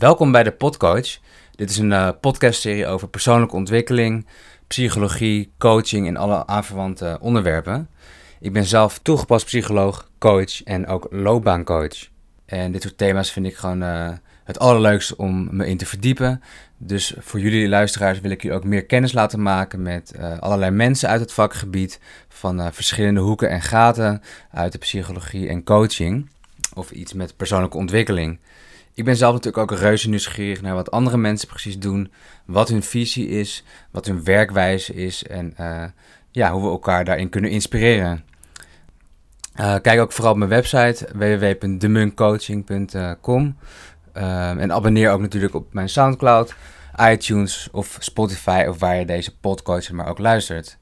Welkom bij de Podcoach. Dit is een uh, podcastserie over persoonlijke ontwikkeling, psychologie, coaching en alle aanverwante onderwerpen. Ik ben zelf toegepast psycholoog, coach en ook loopbaancoach. En dit soort thema's vind ik gewoon uh, het allerleukste om me in te verdiepen. Dus voor jullie luisteraars wil ik jullie ook meer kennis laten maken met allerlei mensen uit het vakgebied, van verschillende hoeken en gaten uit de psychologie en coaching. Of iets met persoonlijke ontwikkeling. Ik ben zelf natuurlijk ook reuze nieuwsgierig naar wat andere mensen precies doen, wat hun visie is, wat hun werkwijze is en uh, ja, hoe we elkaar daarin kunnen inspireren. Uh, kijk ook vooral op mijn website www.demuncoaching.com uh, en abonneer ook natuurlijk op mijn Soundcloud, iTunes of Spotify of waar je deze podcast maar ook luistert.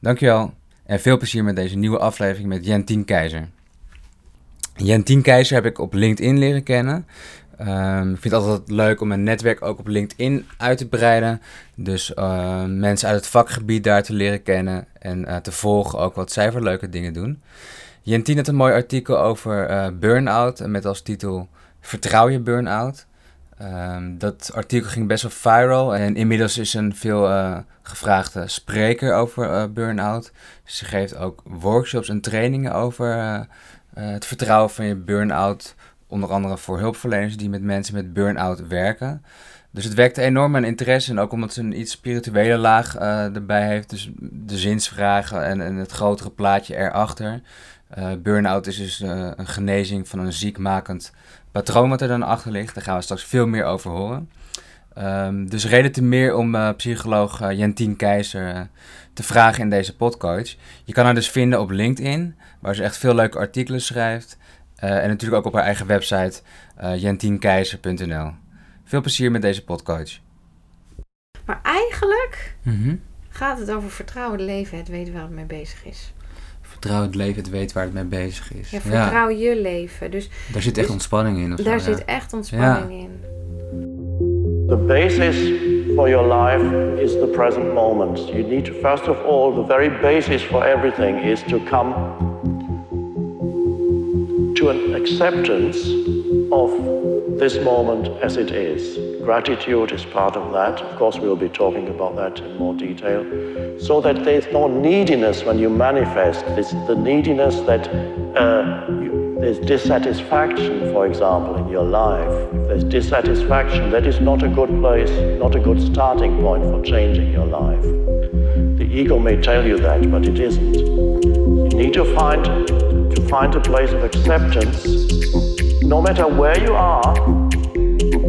Dankjewel en veel plezier met deze nieuwe aflevering met Jentien Keizer. Jentien Keizer heb ik op LinkedIn leren kennen. Um, ik vind het altijd leuk om mijn netwerk ook op LinkedIn uit te breiden. Dus uh, mensen uit het vakgebied daar te leren kennen en uh, te volgen ook wat zij voor leuke dingen doen. Jentien had een mooi artikel over uh, burn-out met als titel Vertrouw je burn-out. Um, dat artikel ging best wel viral en inmiddels is een veel gevraagde spreker over burn-out. Ze geeft ook workshops en trainingen over het vertrouwen van je burn-out, onder andere voor hulpverleners die met mensen met burn-out werken. Dus het wekte enorm mijn interesse en ook omdat ze een iets spirituele laag uh, erbij heeft. Dus de zinsvragen en, en het grotere plaatje erachter. Uh, burn-out is dus een genezing van een ziekmakend patroon wat er dan achter ligt. Daar gaan we straks veel meer over horen. Um, dus reden te meer om psycholoog Jentien Keizer te vragen in deze podcast. Je kan haar dus vinden op LinkedIn, waar ze echt veel leuke artikelen schrijft. en natuurlijk ook op haar eigen website jentinkeizer.nl. Veel plezier met deze podcast. Maar eigenlijk mm -hmm. gaat het over vertrouwen het leven, het weten waar het mee bezig is. Vertrouw het leven, het weet waar het mee bezig is. Ja, vertrouw ja. je leven. Dus, daar zit echt dus, ontspanning in. Of daar zo, zit echt ontspanning in. The basis for your life is the present moment. You need to, first of all, the very basis for everything is to come to an acceptance of this moment as it is. Gratitude is part of that. Of course, we'll be talking about that in more detail. So that there's no neediness when you manifest. It's the neediness that uh, you, there's dissatisfaction, for example, in your life, if there's dissatisfaction, that is not a good place, not a good starting point for changing your life. The ego may tell you that, but it isn't. You need to find find a place of acceptance, no matter where you are,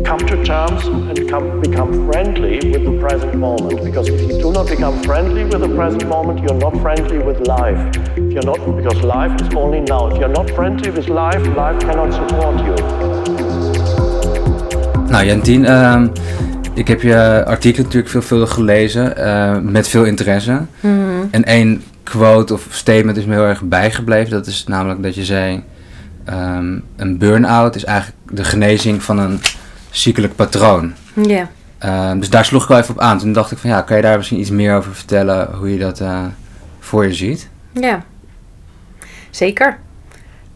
come to terms and come, become friendly with the present moment. Because if you do not become friendly with the present moment, you're not friendly with life. If you're not, because life is only now. If you're not friendly with life, life cannot support you. Nou, Jantien, uh, ik heb je artikel natuurlijk veelvuldig gelezen, uh, met veel interesse. Mm -hmm. En één quote of statement is me heel erg bijgebleven. Dat is namelijk dat je zei: um, een burn-out is eigenlijk de genezing van een ziekelijk patroon. Ja. Uh, dus daar sloeg ik wel even op aan. Toen dacht ik van ja, kan je daar misschien iets meer over vertellen hoe je dat uh, voor je ziet? Ja, zeker.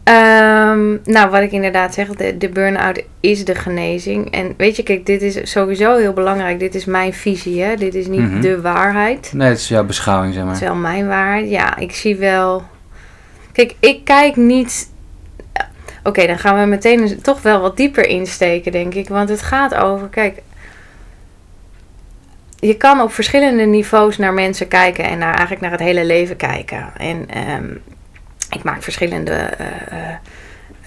Um, nou, wat ik inderdaad zeg, de, de burn-out is de genezing. En weet je, kijk, dit is sowieso heel belangrijk. Dit is mijn visie, hè. Dit is niet mm -hmm. de waarheid. Nee, het is jouw beschouwing, zeg maar. Het is wel mijn waarheid. Ja, ik zie wel... Kijk, ik kijk niet Oké, okay, dan gaan we meteen toch wel wat dieper insteken, denk ik. Want het gaat over, kijk, je kan op verschillende niveaus naar mensen kijken en naar, eigenlijk naar het hele leven kijken. En um, ik maak verschillende. Uh,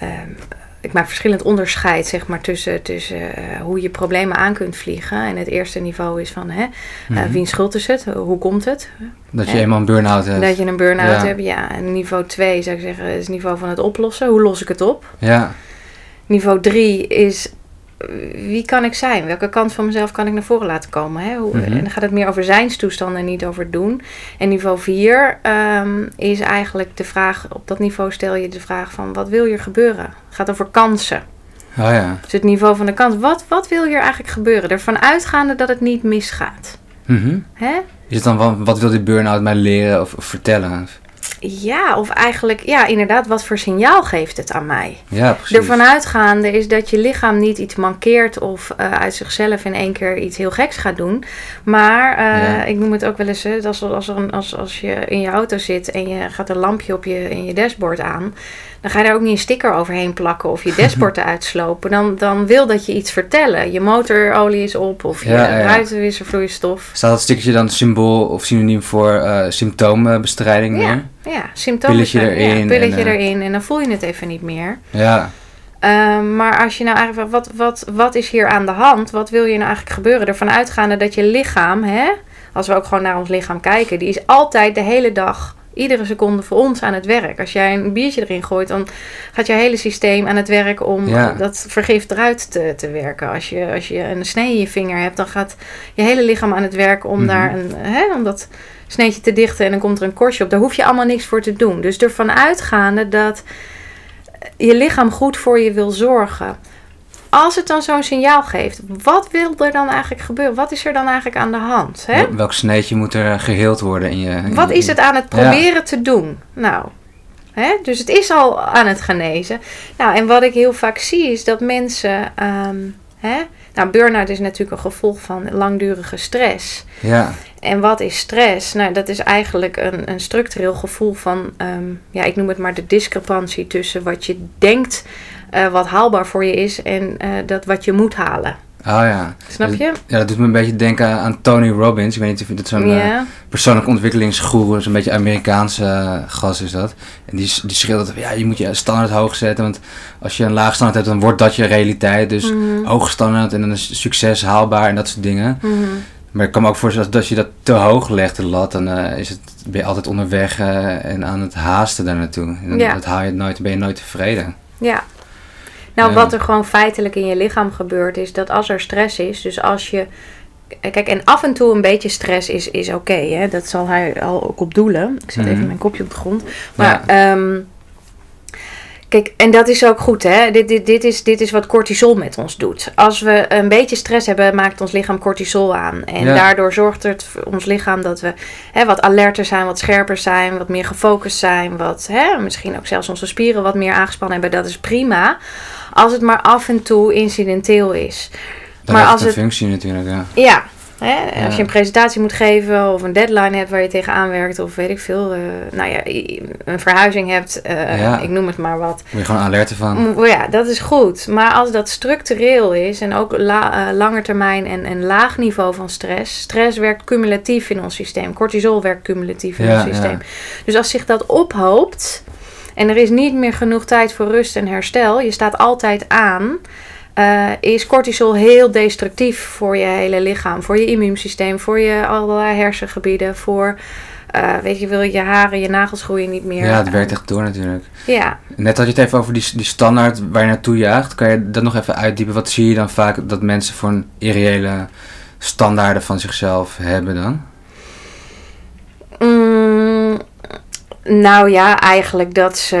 uh, um, ik maak verschillend onderscheid zeg maar, tussen, tussen uh, hoe je problemen aan kunt vliegen. En het eerste niveau is van hè, mm -hmm. wie schuld is het? Hoe komt het? Dat je eenmaal een burn-out hebt. Dat je een burn-out ja. hebt, ja. En niveau 2 zou ik zeggen is het niveau van het oplossen. Hoe los ik het op? Ja. Niveau 3 is wie kan ik zijn? Welke kant van mezelf kan ik naar voren laten komen? Hè? Hoe, mm -hmm. En dan gaat het meer over zijnstoestanden en niet over doen. En niveau 4 um, is eigenlijk de vraag, op dat niveau stel je de vraag van wat wil hier gebeuren? Het gaat over kansen. Oh ja. Dus het niveau van de kans. Wat, wat wil hier eigenlijk gebeuren? Ervan uitgaande dat het niet misgaat. Mm -hmm. Hè? Is het dan, wat, wat wil die burn-out mij leren of, of vertellen? Ja, of eigenlijk, ja, inderdaad, wat voor signaal geeft het aan mij? Ja, precies. Ervan uitgaande is dat je lichaam niet iets mankeert of eh, uit zichzelf in één keer iets heel geks gaat doen. Maar eh, Ja. ik noem het ook wel eens, hè, als, als, er een- als, als je in je auto zit en je gaat een lampje op je, in je dashboard aan, dan ga je daar ook niet een sticker overheen plakken of je dashboard eruit slopen. Dan, dan wil dat je iets vertellen. Je motorolie is op of je Ja, ruitenwisselvloeistof. Staat dat stickertje dan symbool of synoniem voor eh, symptoombestrijding Ja. meer? Ja, symptomen. Pilletje zijn- erin Ja, pilletje en, eh, erin en dan voel je het even niet meer. Ja, Ehm, maar als je nou eigenlijk, wat, wat, wat is hier aan de hand? Wat wil je nou eigenlijk gebeuren? Ervan uitgaande dat je lichaam, hè, als we ook gewoon naar ons lichaam kijken, die is altijd de hele dag, iedere seconde voor ons aan het werk. Als jij een biertje erin gooit, dan gaat je hele systeem aan het werk om Ja. dat vergif eruit te, te werken. Als je, als je een snee in je vinger hebt, dan gaat je hele lichaam aan het werk om Mhm. daar een, hè, om dat sneetje te dichten en dan komt er een korstje op. Daar hoef je allemaal niks voor te doen. Dus ervan uitgaande dat je lichaam goed voor je wil zorgen. Als het dan zo'n signaal geeft, wat wil er dan eigenlijk gebeuren? Wat is er dan eigenlijk aan de hand? Hè? Wel- welk sneetje moet er eh, geheeld worden in je... in Wat is het aan het proberen te doen? Nou, hè? dus het is al aan het genezen. Nou, en wat ik heel vaak zie is dat mensen. ehm, hè? Nou, burn-out is natuurlijk een gevolg van langdurige stress. Ja, En wat is stress? Nou, dat is eigenlijk een, een structureel gevoel van, ehm, ja, ik noem het maar de discrepantie tussen wat je denkt eh, wat haalbaar voor je is en eh, dat wat je moet halen. Oh ja. Snap je? Ja, dat doet me een beetje denken aan Tony Robbins. Ik weet niet of je dat zo'n eh, Ja. persoonlijke ontwikkelingsgoeroe, zo'n beetje Amerikaanse eh, gast is dat. En die, die schreeuwt dat ja, je moet je standaard hoog zetten, want als je een laag standaard hebt, dan wordt dat je realiteit. Dus Mhm. hoog standaard en dan is succes haalbaar en dat soort dingen. Mhm. Maar ik kan me ook voorstellen dat als je dat te hoog legt, de lat, dan eh, is het, ben je altijd onderweg eh, en aan het haasten daar naartoe. En dan dat haal je nooit, ben je nooit tevreden. Ja. Nou, wat er gewoon feitelijk in je lichaam gebeurt, is dat als er stress is, dus als je. Kijk, en af en toe een beetje stress is, is oké, hè? dat zal hij al ook op doelen. Ik zet Mhm. even mijn kopje op de grond. Maar, ehm, kijk, en dat is ook goed, hè? Dit, dit, dit, is, dit is wat cortisol met ons doet. Als we een beetje stress hebben, maakt ons lichaam cortisol aan. En Ja. daardoor zorgt het voor ons lichaam dat we hè, wat alerter zijn, wat scherper zijn, wat meer gefocust zijn, wat hè, misschien ook zelfs onze spieren wat meer aangespannen hebben. Dat is prima. Als het maar af en toe incidenteel is. Dan Maar als het een het- functie natuurlijk, ja. Ja. Hè. Als je een presentatie moet geven of een deadline hebt waar je tegenaan werkt of weet ik veel, eh, nou ja, een verhuizing hebt, eh, Ja. ik noem het maar wat. Word je gewoon alert ervan. Mo- Ja, dat is goed. Maar als dat structureel is en ook la, eh, langer termijn en een laag niveau van stress. Stress werkt cumulatief in ons systeem. Cortisol werkt cumulatief in Ja, ons systeem. ja. Dus als zich dat ophoopt en er is niet meer genoeg tijd voor rust en herstel, je staat altijd aan, eh, is cortisol heel destructief voor je hele lichaam, voor je immuunsysteem, voor je allerlei hersengebieden, voor, eh, weet je, wil je haren, je nagels groeien niet meer. Ja, het werkt echt door natuurlijk. Ja, Net had je het even over die, die standaard waar je naartoe jaagt. Kan je dat nog even uitdiepen? Wat zie je dan vaak dat mensen voor een irreële standaarden van zichzelf hebben dan? Nou ja, eigenlijk dat ze,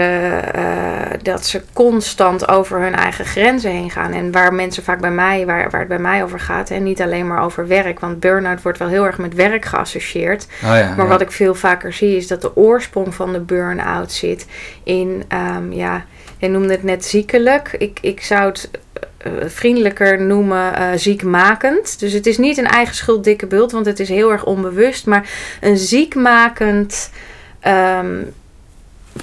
eh, dat ze constant over hun eigen grenzen heen gaan. En waar mensen vaak bij mij, waar, waar het bij mij over gaat, en niet alleen maar over werk. Want burn-out wordt wel heel erg met werk geassocieerd. Oh ja, Maar ja. wat ik veel vaker zie is dat de oorsprong van de burn-out zit in, ehm, ja, je noemde het net ziekelijk. Ik, ik zou het eh, vriendelijker noemen eh, ziekmakend. Dus het is niet een eigen schuld dikke bult, want het is heel erg onbewust. Maar een ziekmakend ehm,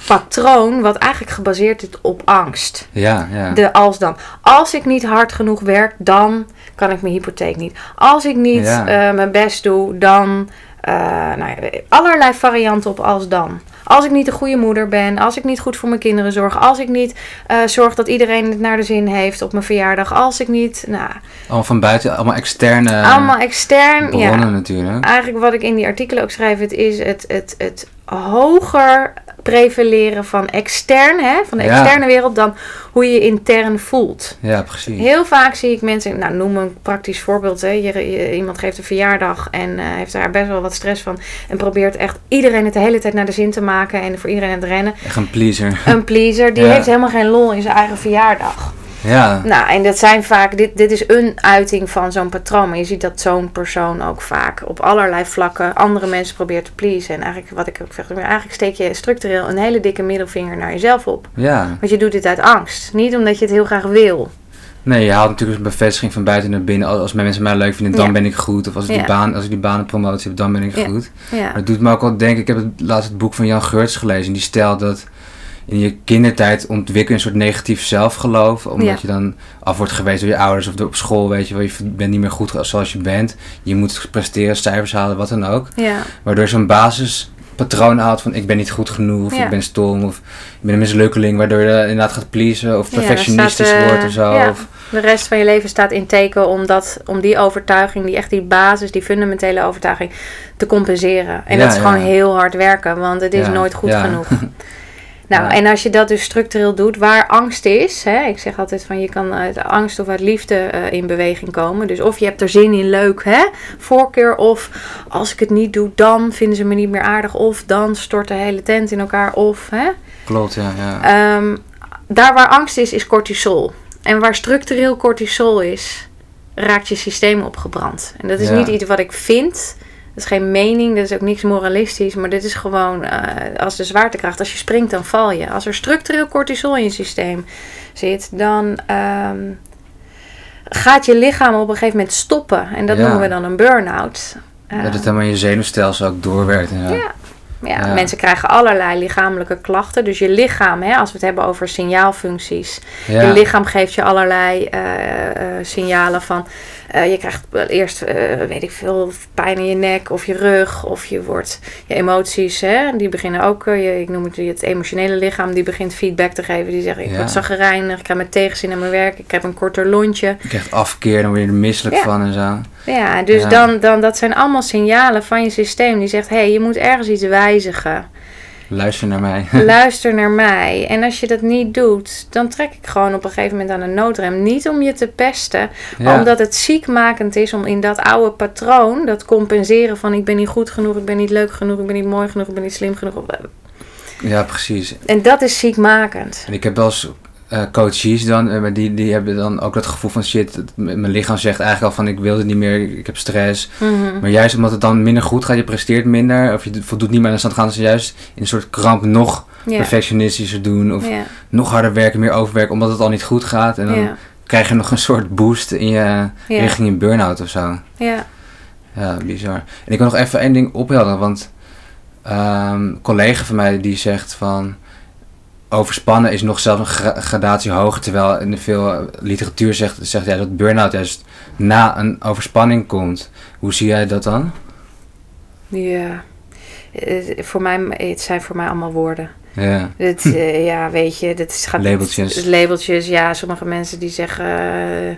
patroon wat eigenlijk gebaseerd is op angst. Ja, ja. De als dan. Als ik niet hard genoeg werk, dan kan ik mijn hypotheek niet. Als ik niet Ja. eh, mijn best doe, dan. eh, nou ja, allerlei varianten op als dan. Als ik niet een goede moeder ben, als ik niet goed voor mijn kinderen zorg, als ik niet eh, zorg dat iedereen het naar de zin heeft op mijn verjaardag, als ik niet. Nou, Allemaal van buiten, allemaal externe allemaal extern. bronnen Ja, natuurlijk. eigenlijk wat ik in die artikelen ook schrijf, het is het, het, het hoger prevaleren van extern, hè, van de Ja. externe wereld, dan hoe je je intern voelt. Ja, precies. Heel vaak zie ik mensen, nou noem een praktisch voorbeeld. Hè. Je, je- iemand geeft een verjaardag en eh, heeft daar best wel wat stress van. En probeert echt iedereen het de hele tijd naar de zin te maken en voor iedereen aan het rennen. Echt een pleaser. Een pleaser, die Ja. heeft helemaal geen lol in zijn eigen verjaardag. Ja. Nou, en dat zijn vaak, dit, dit is een uiting van zo'n patroon. Maar je ziet dat zo'n persoon ook vaak op allerlei vlakken andere mensen probeert te pleasen. En eigenlijk, wat ik ook zeg, eigenlijk steek je structureel een hele dikke middelvinger naar jezelf op. Ja. Want je doet dit uit angst. Niet omdat je het heel graag wil. Nee, je haalt natuurlijk een bevestiging van buiten naar binnen. Als mensen mij leuk vinden, dan Ja. ben ik goed. Of als ik, die, baan, als ik die banenpromotie heb, dan ben ik Ja. goed. Ja, Maar het doet me ook wel denken, ik heb het, laatst het boek van Jan Geurts gelezen. En die stelt dat in je kindertijd ontwikkel je een soort negatief zelfgeloof. Omdat Ja. je dan af wordt gewezen door je ouders of door op school. Weet je wel, je bent niet meer goed zoals je bent. Je moet presteren, cijfers halen, wat dan ook. ja, Waardoor je zo'n basispatroon haalt van ik ben niet goed genoeg. Of Ja. ik ben stom. Of ik ben een mislukkeling. Waardoor je inderdaad gaat pleasen. Of perfectionistisch staat, eh, wordt of zo. Of, de rest van je leven staat in teken om, dat, om die overtuiging, die echt die basis, die fundamentele overtuiging, te compenseren. En Ja, dat is gewoon heel hard werken, want het is Ja, nooit goed ja. genoeg. Nou, Ja. en als je dat dus structureel doet, waar angst is, hè, ik zeg altijd van je kan uit angst of uit liefde eh, in beweging komen. Dus of je hebt er zin in, leuk, hè, voorkeur, of als ik het niet doe, dan vinden ze me niet meer aardig, of dan stort de hele tent in elkaar, of hè. klopt, ja. ja. Ehm, daar waar angst is, is cortisol. En waar structureel cortisol is, raakt je systeem opgebrand. En dat is Ja. niet iets wat ik vind. Dat is geen mening, dat is ook niks moralistisch. Maar dit is gewoon eh, als de zwaartekracht. Als je springt, dan val je. Als er structureel cortisol in je systeem zit, dan ehm, gaat je lichaam op een gegeven moment stoppen. En dat Ja. noemen we dan een burn-out. dat Ehm, het helemaal in je zenuwstelsel ook doorwerkt. En zo. Ja. Ja, Ja. mensen krijgen allerlei lichamelijke klachten. Dus je lichaam, hè, als we het hebben over signaalfuncties. Ja. Je lichaam geeft je allerlei eh, eh, signalen van... eh, je krijgt eerst, weet ik veel, pijn in je nek of je rug. Of je wordt... Je emoties, hè, die beginnen ook... je, ik noem het het emotionele lichaam. Die begint feedback te geven. Die zegt, ik Ja. word zagrijnig. Ik krijg met tegenzin aan mijn werk. Ik heb een korter lontje. Je krijgt afkeer, dan word je er misselijk van en zo. Ja, dus Ja. Dan, dan... Dat zijn allemaal signalen van je systeem. Die zegt, hé, hey, je moet ergens iets wijzigen. Luister naar mij. luister naar mij. En als je dat niet doet, dan trek ik gewoon op een gegeven moment aan de noodrem. Niet om je te pesten, maar Ja. omdat het ziekmakend is om in dat oude patroon, dat compenseren van ik ben niet goed genoeg, ik ben niet leuk genoeg, ik ben niet mooi genoeg, ik ben niet slim genoeg. Ja, precies. En dat is ziekmakend. En ik heb wel eens eh, coaches dan, eh, maar die, die hebben dan ook dat gevoel van shit, mijn lichaam zegt eigenlijk al van ik wil het niet meer, ik heb stress. Mhm. Maar juist omdat het dan minder goed gaat, je presteert minder, of je voldoet niet meer aan de stand, gaan ze juist in een soort kramp nog perfectionistischer doen. Of nog harder werken, meer overwerken, omdat het al niet goed gaat. En dan krijg je nog een soort boost in je, richting je burn-out of zo. Ja. Ja, bizar. En ik wil nog even één ding ophelderen, want ehm, een collega van mij die zegt van overspannen is nog zelfs een gra- gradatie hoger, terwijl in de veel eh, literatuur zegt, zegt ja, dat burn-out juist na een overspanning komt. Hoe zie jij dat dan? Ja. Eh, Voor mij, het zijn voor mij allemaal woorden. Ja, Het, eh, ja, weet je, is- gaat Labeltjes. het- labeltjes, ja. Sommige mensen die zeggen. eh,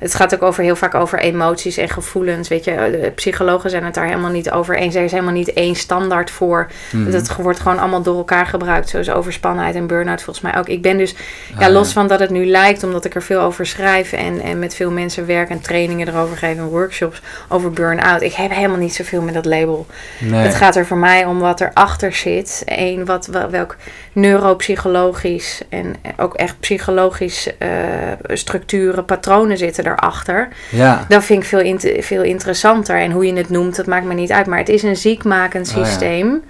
het gaat ook over, heel vaak over emoties en gevoelens. Weet je, de psychologen zijn het daar helemaal niet over eens. Er is helemaal niet één standaard voor. Mhm. Het wordt gewoon allemaal door elkaar gebruikt. Zoals overspannenheid en burn-out volgens mij ook. Ik ben dus, ja, Ah, los van dat het nu lijkt, omdat ik er veel over schrijf en, en met veel mensen werk en trainingen erover geef en workshops over burn-out. Ik heb helemaal niet zoveel met dat label. nee. Het gaat er voor mij om wat erachter zit. Eén, wat, wel- welk neuropsychologisch en ook echt psychologisch eh, structuren, patronen zitten daarachter. Ja, Dat vind ik veel, veel interessanter. En hoe je het noemt, dat maakt me niet uit. Maar het is een ziekmakend Oh ja. systeem.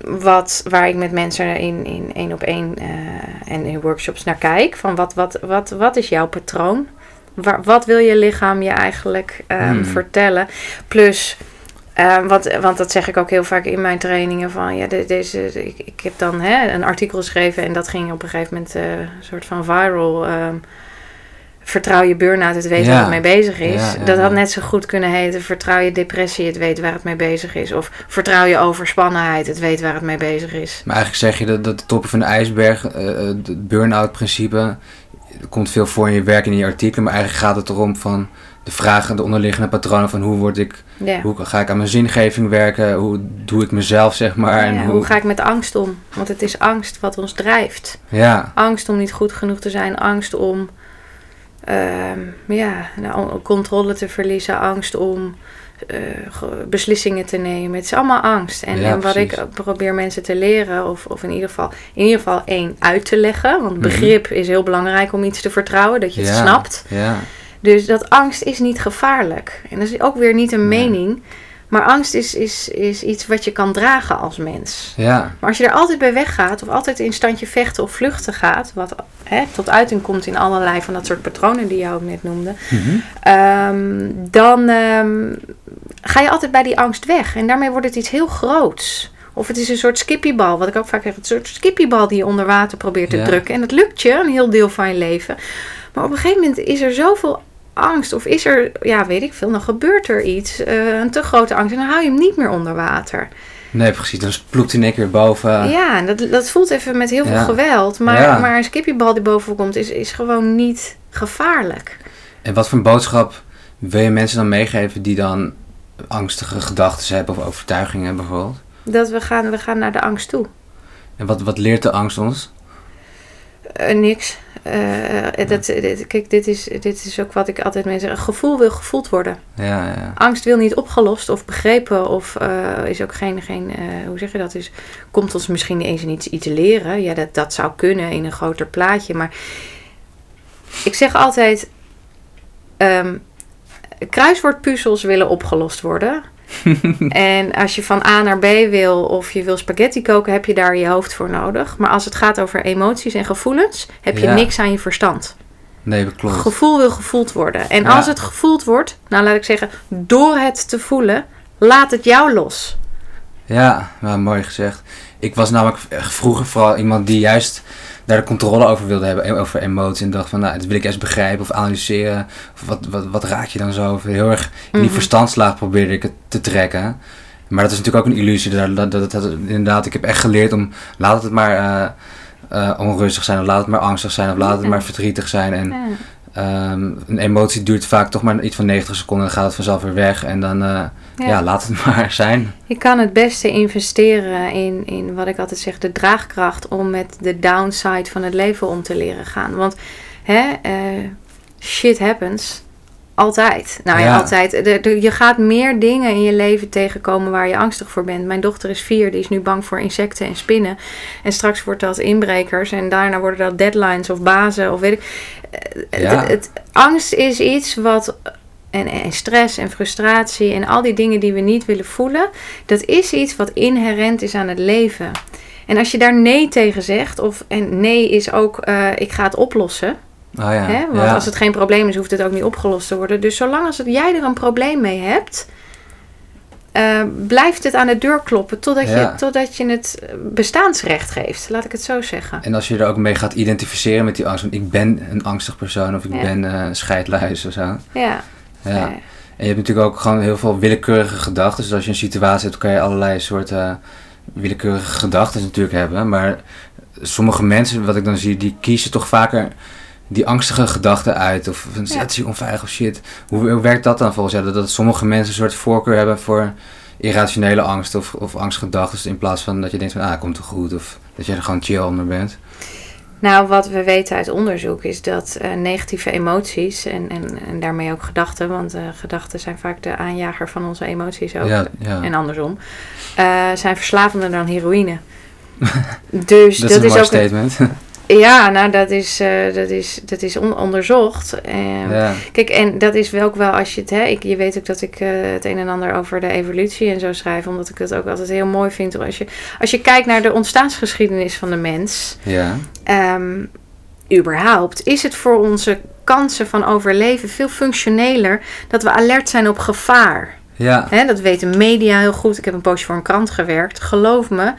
Wat, waar ik met mensen in, in één op één eh, en in workshops naar kijk. Van wat, wat, wat, wat is jouw patroon? Waar, wat wil je lichaam je eigenlijk ehm, Hmm. vertellen? Plus, ehm, want, want dat zeg ik ook heel vaak in mijn trainingen. Van, ja, de- deze, ik, ik heb dan hè, een artikel geschreven en dat ging op een gegeven moment eh, een soort van viral. ehm, vertrouw je burn-out, het weet Ja. waar het mee bezig is. Ja, ja, dat had net zo goed kunnen heten vertrouw je depressie, het weet waar het mee bezig is. Of vertrouw je overspannenheid, het weet waar het mee bezig is. maar eigenlijk zeg je dat, dat de topje van de ijsberg, eh, het burn-out principe, komt veel voor in je werk en in je artikelen, maar eigenlijk gaat het erom van de vragen, de onderliggende patronen van hoe word ik, hoe ga ik aan mijn zingeving werken, hoe doe ik mezelf zeg maar. en hoe, hoe ga ik met angst om? Want het is angst wat ons drijft. Ja, Angst om niet goed genoeg te zijn, angst om ehm, ja, nou, controle te verliezen, angst om eh, ge- beslissingen te nemen. Het is allemaal angst. En, Ja, en wat ik probeer mensen te leren, of, of in ieder geval in ieder geval één uit te leggen. Want Mhm. begrip is heel belangrijk om iets te vertrouwen, dat je het snapt. Ja, Dus dat angst is niet gevaarlijk. En dat is ook weer niet een Nee. mening. Maar angst is, is, is iets wat je kan dragen als mens. ja, Maar als je er altijd bij weggaat, of altijd in standje vechten of vluchten gaat, wat hè, tot uiting komt in allerlei van dat soort patronen die je ook net noemde, Mhm. ehm, dan ehm, ga je altijd bij die angst weg. En daarmee wordt het iets heel groots. Of het is een soort skippiebal, wat ik ook vaak zeg, een soort skippiebal die je onder water probeert te Ja. drukken. En dat lukt je een heel deel van je leven. Maar op een gegeven moment is er zoveel angst, of is er, ja, weet ik veel, dan gebeurt er iets, eh, een te grote angst, en dan hou je hem niet meer onder water. Nee, precies. Dan sploekt hij in één keer boven. Ja, en dat, dat voelt even met heel veel geweld. Maar, Ja. maar een skippiebal die boven komt is, is gewoon niet gevaarlijk. En wat voor een boodschap wil je mensen dan meegeven die dan angstige gedachten hebben of overtuigingen bijvoorbeeld? Dat we gaan, we gaan naar de angst toe. En wat, wat leert de angst ons? Eh, niks. Eh, dat, dit, kijk, dit is, dit is ook wat ik altijd mensen zeg. Een gevoel wil gevoeld worden. Ja, ja. Angst wil niet opgelost of begrepen. Of eh, is ook geen, geen eh, hoe zeg je dat? Is, komt ons misschien eens in iets, iets leren. Ja, dat, dat zou kunnen in een groter plaatje. Maar ik zeg altijd... ehm, kruiswoordpuzzels willen opgelost worden. en als je van A naar B wil of je wil spaghetti koken, heb je daar je hoofd voor nodig. Maar als het gaat over emoties en gevoelens, heb je Ja. niks aan je verstand. Nee, dat klopt. Gevoel wil gevoeld worden. En Ja. als het gevoeld wordt, nou laat ik zeggen, door het te voelen, laat het jou los. Ja, nou, mooi gezegd. Ik was namelijk vroeger vooral iemand die juist daar de controle over wilde hebben, eh, over emoties. En dacht van, nou, dat wil ik eerst begrijpen of analyseren. Of wat, wat, wat raak je dan zo? Of heel erg in die Mhm. verstandslaag probeerde ik het te trekken. Maar dat is natuurlijk ook een illusie. Dat, dat, dat, dat- inderdaad, ik heb echt geleerd om, laat het maar eh, eh, onrustig zijn. Of laat het maar angstig zijn. Of laat het maar verdrietig zijn. En ehm, een emotie duurt vaak toch maar iets van 90 seconden. Dan gaat het vanzelf weer weg. En dan, Ja. ja, laat het maar zijn. Je kan het beste investeren in, in wat ik altijd zeg, de draagkracht om met de downside van het leven om te leren gaan. Want hè, eh, shit happens. Altijd. Nou ja, Ja. altijd. De- de- je gaat meer dingen in je leven tegenkomen waar je angstig voor bent. Mijn dochter is vier, die is nu bang voor insecten en spinnen. En straks wordt dat inbrekers en daarna worden dat deadlines of bazen of weet ik. Eh, Ja. Het, het, angst is iets wat. En, en stress en frustratie en al die dingen die we niet willen voelen. Dat is iets wat inherent is aan het leven. En als je daar nee tegen zegt, of en nee is ook ik ga het oplossen. Oh ja. Hè? Want ja. als het geen probleem is, hoeft het ook niet opgelost te worden. Dus zolang als het, jij er een probleem mee hebt, eh, blijft het aan de deur kloppen totdat, Ja. je, totdat je het bestaansrecht geeft. Laat ik het zo zeggen. En als je er ook mee gaat identificeren met die angst, van ik ben een angstig persoon of ik ben eh scheidluis of zo. Ja. Ja. En je hebt natuurlijk ook gewoon heel veel willekeurige gedachten. Dus als je een situatie hebt, kan je allerlei soorten eh, willekeurige gedachten natuurlijk hebben. Maar sommige mensen, wat ik dan zie, die kiezen toch vaker die angstige gedachten uit. Of een Ja. situatie onveilig of shit. Hoe, hoe werkt dat dan volgens jou? Dat, dat sommige mensen een soort voorkeur hebben voor irrationele angst of, of angstgedachten. In plaats van dat je denkt van, ah, komt toch goed. Of dat je er gewoon chill onder bent. Nou, wat we weten uit onderzoek is dat eh, negatieve emoties en, en, en daarmee ook gedachten, want eh, gedachten zijn vaak de aanjager van onze emoties ook. Ja, ja. En andersom, eh, zijn verslavender dan heroïne. dus dat, dat, is een is ook. statement. Ja, nou, dat is, eh, dat is, dat is on- onderzocht. Ehm, ja. Kijk, en dat is wel ook wel als je het, hè, ik, je weet ook dat ik eh, het een en ander over de evolutie en zo schrijf, omdat ik het ook altijd heel mooi vind. Als je, als je kijkt naar de ontstaansgeschiedenis van de mens, ja. ehm, überhaupt, is het voor onze kansen van overleven veel functioneler dat we alert zijn op gevaar. Ja. Hè, dat weten media heel goed. Ik heb een poosje voor een krant gewerkt. Geloof me,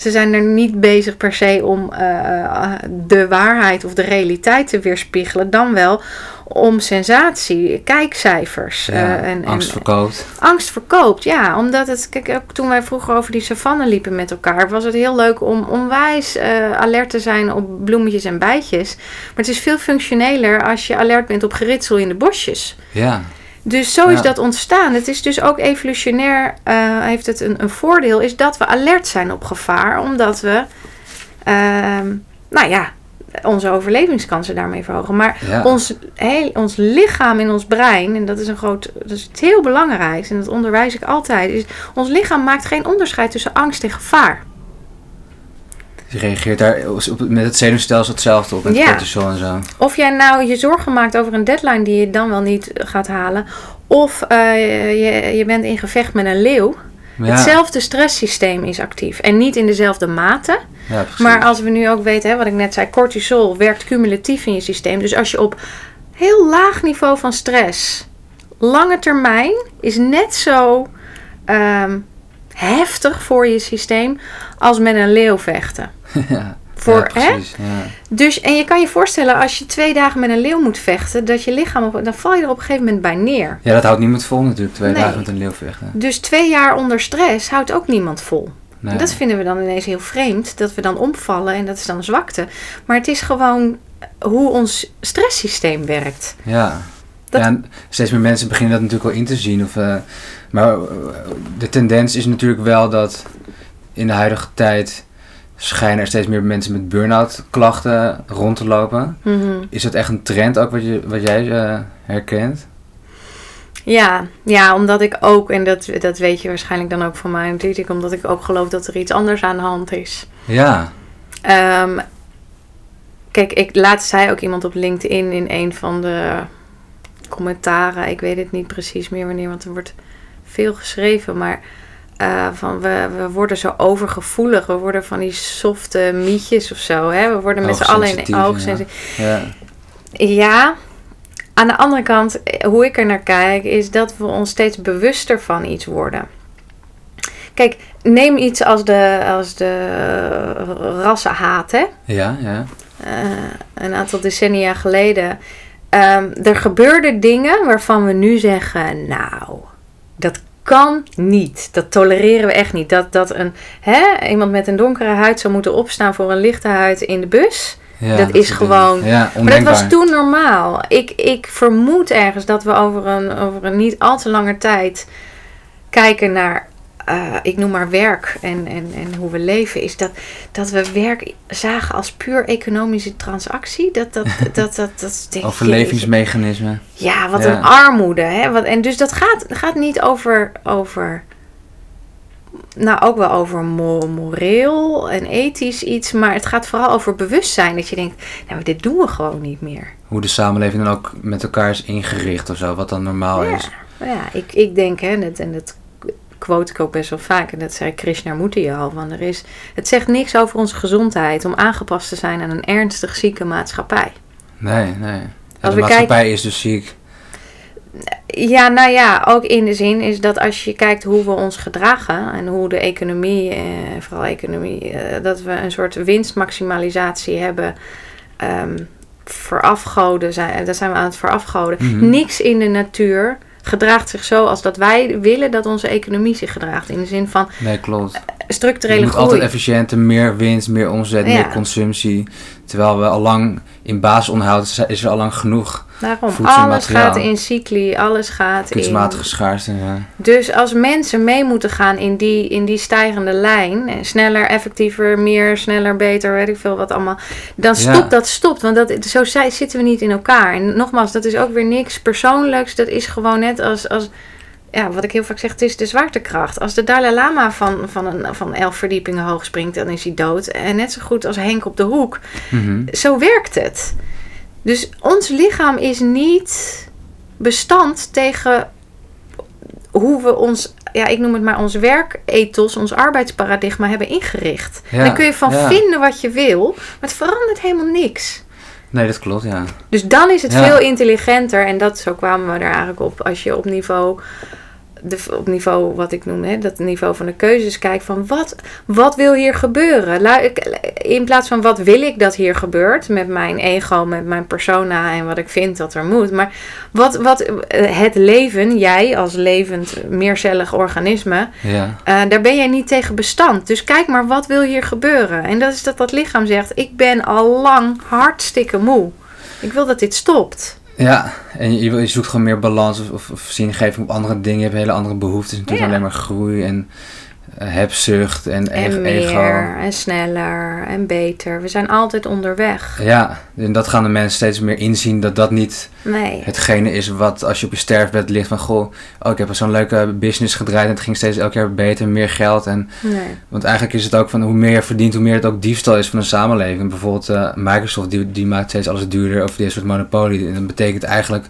ze zijn er niet bezig per se om eh, de waarheid of de realiteit te weerspiegelen. Dan wel om sensatie, kijkcijfers. ja. eh, en, angst verkoopt. angst verkoopt, ja. Omdat het, kijk, ook toen wij vroeger over die savanne liepen met elkaar, was het heel leuk om onwijs eh, alert te zijn op bloemetjes en bijtjes. Maar het is veel functioneler als je alert bent op geritsel in de bosjes. Ja. Dus zo is Ja. dat ontstaan. Het is dus ook evolutionair, eh, heeft het een, een voordeel, is dat we alert zijn op gevaar, omdat we, ehm, nou ja, onze overlevingskansen daarmee verhogen. Maar Ja. ons, heel, ons lichaam in ons brein, en dat is een groot, dat is heel belangrijks, en dat onderwijs ik altijd, is ons lichaam maakt geen onderscheid tussen angst en gevaar. Je reageert daar met het zenuwstelsel hetzelfde op, met Ja. cortisol en zo. Of jij nou je zorgen maakt over een deadline die je dan wel niet gaat halen, of eh, je, je bent in gevecht met een leeuw. Ja, Hetzelfde stresssysteem is actief. En niet in dezelfde mate. ja. Maar als we nu ook weten, hè, wat ik net zei, cortisol werkt cumulatief in je systeem. Dus als je op heel laag niveau van stress, lange termijn, is net zo ehm, heftig voor je systeem als met een leeuw vechten. ja, Voor, ja, hè? precies. Ja. Dus, en je kan je voorstellen, als je twee dagen met een leeuw moet vechten, dat je lichaam, op, dan val je er op een gegeven moment bij neer. ja, dat houdt niemand vol natuurlijk, twee Nee. dagen met een leeuw vechten. Dus twee jaar onder stress houdt ook niemand vol. Nee. Dat vinden we dan ineens heel vreemd, dat we dan omvallen en dat is dan een zwakte. Maar het is gewoon hoe ons stresssysteem werkt. Ja. Dat- ja, en steeds meer mensen beginnen dat natuurlijk wel in te zien. Of, eh, maar eh, de tendens is natuurlijk wel dat in de huidige tijd schijnen er steeds meer mensen met burn-out klachten rond te lopen. Mhm. Is dat echt een trend ook wat, je, wat jij eh, herkent? Ja, ja, omdat ik ook, en dat, dat weet je waarschijnlijk dan ook van mij natuurlijk, omdat ik ook geloof dat er iets anders aan de hand is. Ja, Ehm, kijk, ik laatst zei ook iemand op LinkedIn in een van de commentaren, ik weet het niet precies meer wanneer, want er wordt veel geschreven, maar eh, van we, we worden zo overgevoelig, we worden van die softe mietjes of zo, hè? we worden met z'n allen in Hoogsensitief, oog. ja. Ja, aan de andere kant, eh, hoe ik er naar kijk, is dat we ons steeds bewuster van iets worden. Kijk, neem iets als de, als de rassenhaat, hè? Ja, ja. Eh, een aantal decennia geleden. Ehm, er gebeurden dingen waarvan we nu zeggen, nou, dat kan niet. Dat tolereren we echt niet. Dat, dat een, hè, iemand met een donkere huid zou moeten opstaan voor een lichte huid in de bus. ja Dat is gewoon-. Ja, Maar dat was toen normaal. Ik, ik vermoed ergens dat we over een, over een niet al te lange tijd kijken naar, eh, ik noem maar werk en, en, en hoe we leven. Is dat, dat we werk zagen als puur economische transactie. Dat, dat, dat, dat, dat, dat denk ik, Overlevingsmechanisme. Ja, wat Ja. een armoede. Hè? Wat, en dus dat gaat, gaat niet over, over. Nou, ook wel over mo- moreel en ethisch iets. Maar het gaat vooral over bewustzijn. Dat je denkt, nou, dit doen we gewoon niet meer. Hoe de samenleving dan ook met elkaar is ingericht of zo, wat dan normaal Ja. is. Nou ja, ik, ik denk, hè, dat, en dat quote ik ook best wel vaak. En dat zei Krishnamurti al. Van er is, het zegt niks over onze gezondheid om aangepast te zijn aan een ernstig zieke maatschappij. Nee, nee. Ja, Als de we maatschappij is dus ziek. Ja, nou ja, ook in de zin is dat als je kijkt hoe we ons gedragen en hoe de economie, eh, vooral economie, eh, dat we een soort winstmaximalisatie hebben. ehm verafgoden zijn, dat zijn we aan het verafgoden. Mhm. Niks in de natuur gedraagt zich zo als dat wij willen dat onze economie zich gedraagt. In de zin van Nee, klopt. Je structurele moet groei. altijd efficiënter, meer winst, meer omzet, Ja. meer consumptie. Terwijl we al lang in basisonderhoud is- is er al lang genoeg Daarom, alles gaat in cycli, alles gaat in... kunstmatige schaarste. Ja. Dus als mensen mee moeten gaan in die, in die stijgende lijn, en sneller, effectiever, meer, sneller, beter, weet ik veel wat allemaal, dan Ja. stopt dat stopt. Want dat, zo zitten we niet in elkaar. En nogmaals, dat is ook weer niks persoonlijks. Dat is gewoon net als, als ja, wat ik heel vaak zeg, het is de zwaartekracht. Als de Dalai Lama van, van, een, van elf verdiepingen hoog springt, dan is hij dood. En net zo goed als Henk op de hoek. Mhm. Zo werkt het. Dus ons lichaam is niet bestand tegen hoe we ons, ja, ik noem het maar ons werkethos, ons arbeidsparadigma hebben ingericht. Ja, Daar kun je van ja. vinden wat je wil, maar het verandert helemaal niks. Nee, dat klopt, ja. Dus dan is het Ja. veel intelligenter, en dat zo kwamen we er eigenlijk op, als je op niveau, de, op niveau wat ik noem, hè, dat niveau van de keuzes kijkt van wat, wat wil hier gebeuren? Ik- In plaats van wat wil ik dat hier gebeurt met mijn ego, met mijn persona en wat ik vind dat er moet. Maar wat, wat eh, het leven, jij als levend meercellig organisme, Ja, eh, daar ben jij niet tegen bestand. Dus kijk maar, wat wil hier gebeuren? En dat is dat dat lichaam zegt, ik ben al lang hartstikke moe. Ik wil dat dit stopt. Ja. en je, je zoekt gewoon meer balans of, of, of zingeving op andere dingen. Je hebt hele andere behoeftes. Natuurlijk Ja. alleen maar groei en hebzucht en, En meer, ego. en sneller, en beter. We zijn altijd onderweg. Ja, en dat gaan de mensen steeds meer inzien dat dat niet Nee. hetgene is wat als je op je sterfbed ligt van goh, oh ik heb zo'n leuke business gedraaid en het ging steeds elk jaar beter, meer geld en nee. want eigenlijk is het ook van hoe meer je verdient, hoe meer het ook diefstal is van een samenleving. Bijvoorbeeld eh, Microsoft die, die maakt steeds alles duurder over dit soort monopolie en dat betekent eigenlijk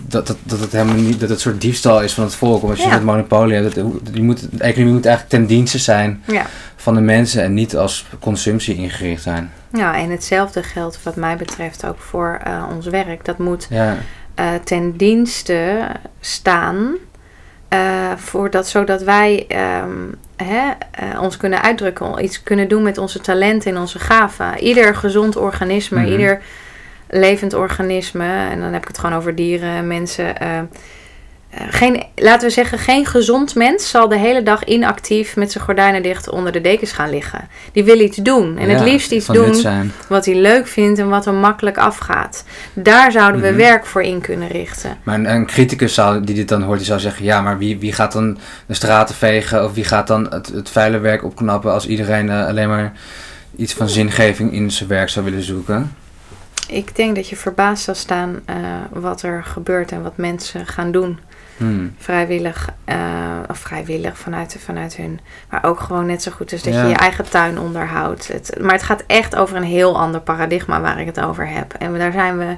dat, dat, dat het helemaal niet dat het soort diefstal is van het volk. Als je Ja. het monopolie hebt, dat, je moet, de economie moet eigenlijk ten dienste zijn Ja. van de mensen en niet als consumptie ingericht zijn. Ja, en hetzelfde geldt wat mij betreft ook voor eh, ons werk. Dat moet Ja, eh, ten dienste staan. eh, voor dat, zodat wij ehm, hè, ons kunnen uitdrukken, iets kunnen doen met onze talenten en onze gaven. Ieder gezond organisme, Mhm. ieder levend organisme, en dan heb ik het gewoon over dieren, mensen. eh, eh, geen, laten we zeggen, geen gezond mens zal de hele dag inactief met zijn gordijnen dicht onder de dekens gaan liggen. Die wil iets doen. En het liefst iets doen wat hij leuk vindt en wat hem makkelijk afgaat. Daar zouden we Mhm. werk voor in kunnen richten. Maar een, een criticus zou, die dit dan hoort, die zou zeggen: ja, maar wie, wie gaat dan de straten vegen of wie gaat dan het, het vuile werk opknappen als iedereen eh, alleen maar iets van zingeving in zijn werk zou willen zoeken? Ik denk dat je verbaasd zal staan eh, wat er gebeurt en wat mensen gaan doen. Hmm. Vrijwillig, eh, of vrijwillig vanuit, vanuit hun. Maar ook gewoon net zo goed als dat Ja. je je eigen tuin onderhoudt. Het, maar het gaat echt over een heel ander paradigma waar ik het over heb. En daar zijn we,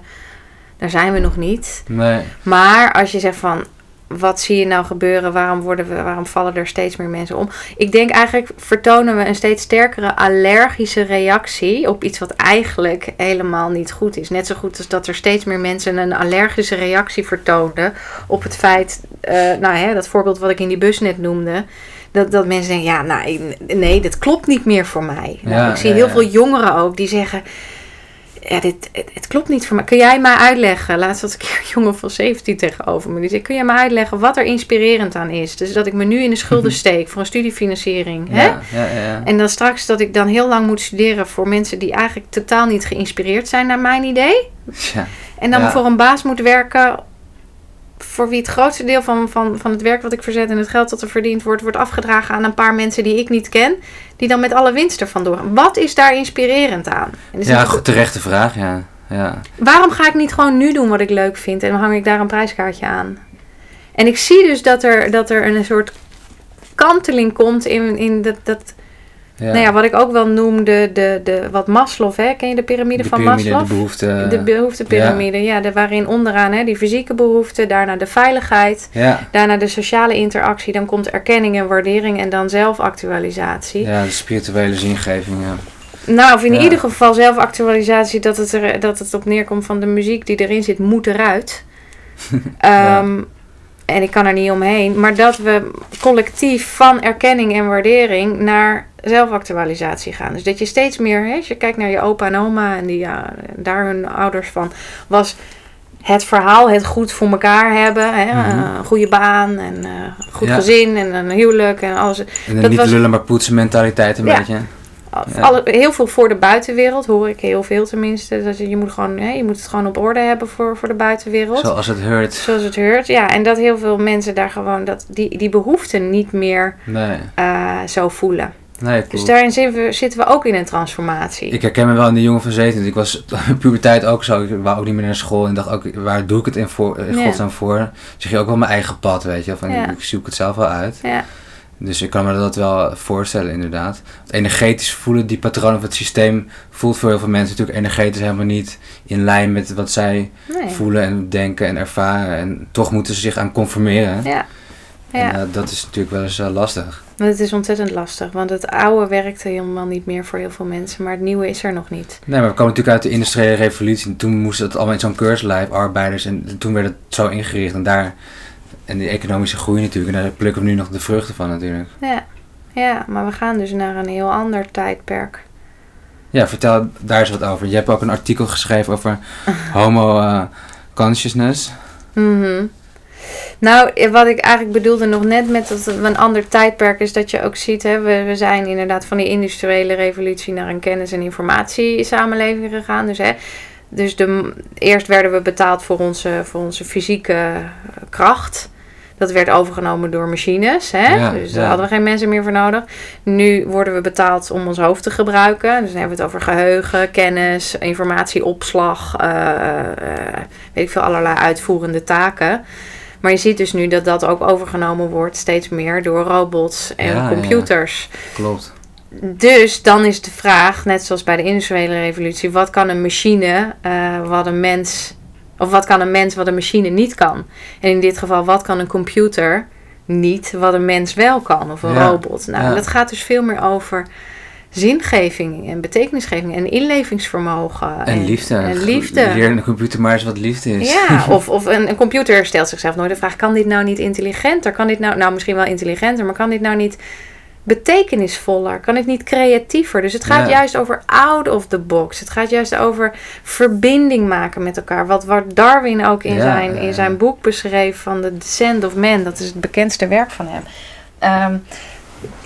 daar zijn we nog niet. Nee. Maar als je zegt van, wat zie je nou gebeuren? Waarom, worden we, waarom vallen er steeds meer mensen om? Ik denk eigenlijk vertonen we een steeds sterkere allergische reactie op iets wat eigenlijk helemaal niet goed is. Net zo goed als dat er steeds meer mensen een allergische reactie vertoonden op het feit, eh, nou hè, dat voorbeeld wat ik in die bus net noemde. Dat, dat mensen denken, ja, nou, nee, dat klopt niet meer voor mij. Nou, Ja, ik zie ja, heel ja. veel jongeren ook die zeggen, ja, dit, het, het klopt niet voor mij. Kun jij mij uitleggen? Laatst had ik een jongen van 17 tegenover me. Die zei, kun jij mij uitleggen wat er inspirerend aan is? Dus dat ik me nu in de schulden steek voor een studiefinanciering. Hè? Ja, ja, ja. En dan straks dat ik dan heel lang moet studeren voor mensen die eigenlijk totaal niet geïnspireerd zijn naar mijn idee. ja. En dan voor een baas moet werken voor wie het grootste deel van, van, van het werk wat ik verzet en het geld dat er verdiend wordt, wordt afgedragen aan een paar mensen die ik niet ken. Die dan met alle winst ervan doorgaan. Wat is daar inspirerend aan? Is ja, goed, terechte vraag, ja. ja. Waarom ga ik niet gewoon nu doen wat ik leuk vind en hang ik daar een prijskaartje aan? En ik zie dus dat er, dat er een soort kanteling komt in, in dat, dat ja. nou ja, wat ik ook wel noemde, de, de, wat Maslow, hè? ken je de piramide de van piramide, Maslow? de behoefte. de behoeftepiramide, ja. de, waarin onderaan hè, die fysieke behoeften, daarna de veiligheid, ja, daarna de sociale interactie, dan komt erkenning en waardering en dan zelfactualisatie. ja, de spirituele zingeving, ja. Nou, of in Ja. ieder geval zelfactualisatie, dat het, er, dat het op neerkomt van de muziek die erin zit, moet eruit. Ehm, En ik kan er niet omheen. Maar dat we collectief van erkenning en waardering naar zelfactualisatie gaan. Dus dat je steeds meer, hè, als je kijkt naar je opa en oma en die, ja, daar hun ouders van, was het verhaal, het goed voor elkaar hebben. Hè, Mhm. eh, een goede baan en eh, goed Ja. gezin en een huwelijk en alles. En dan Dat niet was- lullen maar poetsen mentaliteit een Ja. beetje. Ja. Alle, heel veel voor de buitenwereld, hoor ik heel veel tenminste. Dat je, je, moet gewoon, hè, je moet het gewoon op orde hebben voor, voor de buitenwereld. Zoals het hoort. Zoals het hoort. Ja, en dat heel veel mensen daar gewoon dat, die, die behoeften niet meer Nee, eh, zo voelen. Nee, Dus daarin zitten we, zitten we ook in een transformatie. Ik herken me wel in de jongen van 17. Ik was in puberteit ook zo. Ik wou ook niet meer naar school. En dacht ook, waar doe ik het in, voor, in Ja. godsnaam voor? Zeg je ook wel mijn eigen pad, weet je. Van. Ik zoek het zelf wel uit. Ja, Dus ik kan me dat wel voorstellen, inderdaad. Het energetisch voelen, die patroon of het systeem voelt voor heel veel mensen natuurlijk energetisch helemaal niet in lijn met wat zij nee. voelen en denken en ervaren. En toch moeten ze zich aan conformeren. Ja. En Ja, eh, dat is natuurlijk wel eens eh, lastig. Maar het is ontzettend lastig. Want het oude werkte helemaal niet meer voor heel veel mensen. Maar het nieuwe is er nog niet. Nee, maar we komen natuurlijk uit de industriële revolutie. En toen moest het allemaal in zo'n keurslijf, arbeiders. En toen werd het zo ingericht. En daar, en die economische groei natuurlijk. En daar plukken we nu nog de vruchten van natuurlijk. Ja. ja, maar we gaan dus naar een heel ander tijdperk. Ja, vertel daar eens wat over. Je hebt ook een artikel geschreven over homo eh, consciousness. Mhm. Nou, eh, wat ik eigenlijk bedoelde nog net met dat een ander tijdperk is dat je ook ziet, hè, we, we zijn inderdaad van die industriële revolutie naar een kennis- en informatiesamenleving gegaan. Dus, hè, dus de, eerst werden we betaald voor onze, voor onze fysieke eh, kracht. Dat werd overgenomen door machines. Hè? Ja, dus daar ja. hadden we geen mensen meer voor nodig. Nu worden we betaald om ons hoofd te gebruiken. Dus dan hebben we het over geheugen, kennis, informatieopslag. eh, weet ik veel, allerlei uitvoerende taken. Maar je ziet dus nu dat dat ook overgenomen wordt steeds meer door robots en Ja, ja, ja. computers. Klopt. Dus dan is de vraag, net zoals bij de industriële revolutie, wat kan een machine eh, wat een mens, of wat kan een mens wat een machine niet kan? En in dit geval, wat kan een computer niet wat een mens wel kan, of een Ja, robot? Nou, dat gaat dus veel meer over zingeving en betekenisgeving en inlevingsvermogen. En liefde. En liefde. Leer de computer maar eens wat liefde is. Ja, of, of een, een computer stelt zichzelf nooit de vraag: kan dit nou niet intelligenter? Kan dit nou, nou misschien wel intelligenter, maar kan dit nou niet betekenisvoller? Kan dit niet creatiever? Dus het gaat Ja. juist over out of the box. Het gaat juist over verbinding maken met elkaar. Wat, wat Darwin ook in, Ja, zijn, ja, in zijn boek beschreef van The Descent of Man. Dat is het bekendste werk van hem. Ehm,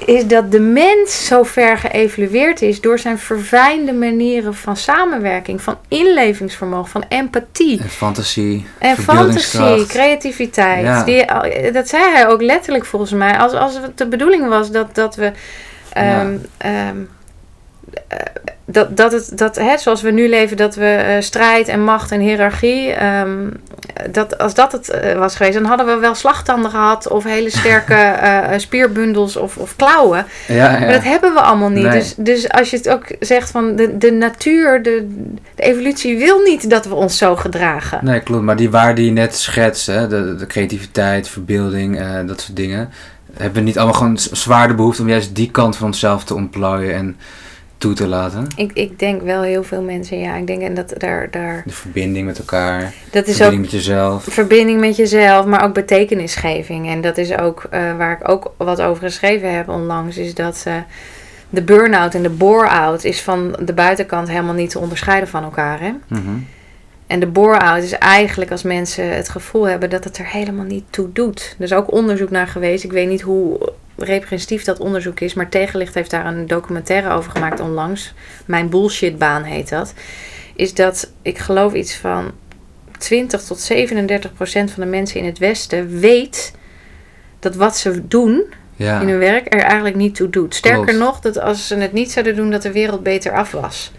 is dat de mens zo ver geëvalueerd is door zijn verfijnde manieren van samenwerking, van inlevingsvermogen, van empathie. En fantasie. En verbeeldingskracht. fantasie, creativiteit. Ja. Die, dat zei hij ook letterlijk volgens mij. Als, als het de bedoeling was dat, dat we. ehm, ehm, eh, dat, dat het, dat, hè, zoals we nu leven, dat we eh, strijd en macht en hiërarchie. ehm, dat, als dat het eh, was geweest, dan hadden we wel slagtanden gehad. of hele sterke eh, spierbundels of, of klauwen. Ja, ja. Maar dat hebben we allemaal niet. Nee. Dus, dus als je het ook zegt van de, de natuur, de, de evolutie wil niet dat we ons zo gedragen. Nee, klopt. Maar die waarden die je net schetst, hè, de, de creativiteit, verbeelding, eh, dat soort dingen, hebben we niet allemaal gewoon z- zwaar de behoefte om juist die kant van onszelf te ontplooien en toe te laten? Ik, ik denk wel heel veel mensen, ja. Ik denk en dat daar, daar De verbinding met elkaar, dat is verbinding ook met jezelf. verbinding met jezelf, maar ook betekenisgeving. En dat is ook eh, waar ik ook wat over geschreven heb onlangs, is dat eh, de burn-out en de bore-out is van de buitenkant helemaal niet te onderscheiden van elkaar. Hè? Mhm. En de bore-out is eigenlijk als mensen het gevoel hebben dat het er helemaal niet toe doet. Er is ook onderzoek naar geweest. Ik weet niet hoe representatief dat onderzoek is, maar Tegenlicht heeft daar een documentaire over gemaakt onlangs. Mijn bullshitbaan heet dat. Is dat ik geloof iets van 20 tot 37 procent van de mensen in het Westen weet dat wat ze doen Ja. in hun werk er eigenlijk niet toe doet. Sterker Klopt. nog, dat als ze het niet zouden doen, dat de wereld beter af was.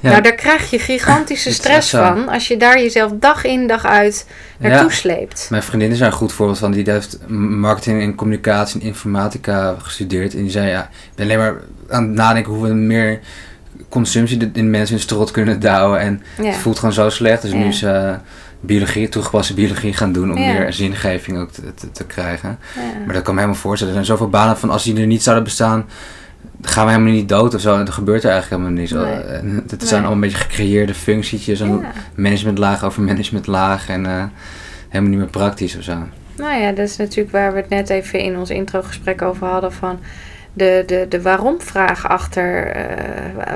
Ja. Nou, daar krijg je gigantische stress van als je daar jezelf dag in dag uit naartoe sleept. Mijn vriendin is daar een goed voorbeeld van. Die heeft marketing en communicatie en informatica gestudeerd. En die zei, ja, ik ben alleen maar aan het nadenken hoe we meer consumptie in mensen in strot kunnen douwen. En Ja. het voelt gewoon zo slecht. Dus nu is eh, biologie, toegepaste biologie gaan doen om meer zingeving ook te, te, te krijgen. Maar dat kan me helemaal voorstellen. Er zijn zoveel banen van als die er niet zouden bestaan, gaan we helemaal niet dood of zo. En dat gebeurt er eigenlijk helemaal niet. Zo. Nee. Het Nee. zijn allemaal een beetje gecreëerde functietjes. En Ja. managementlaag over managementlaag. En eh, helemaal niet meer praktisch of zo. Nou ja, dat is natuurlijk waar we het net even in ons introgesprek over hadden van de, de, de waarom-vraag achter. eh,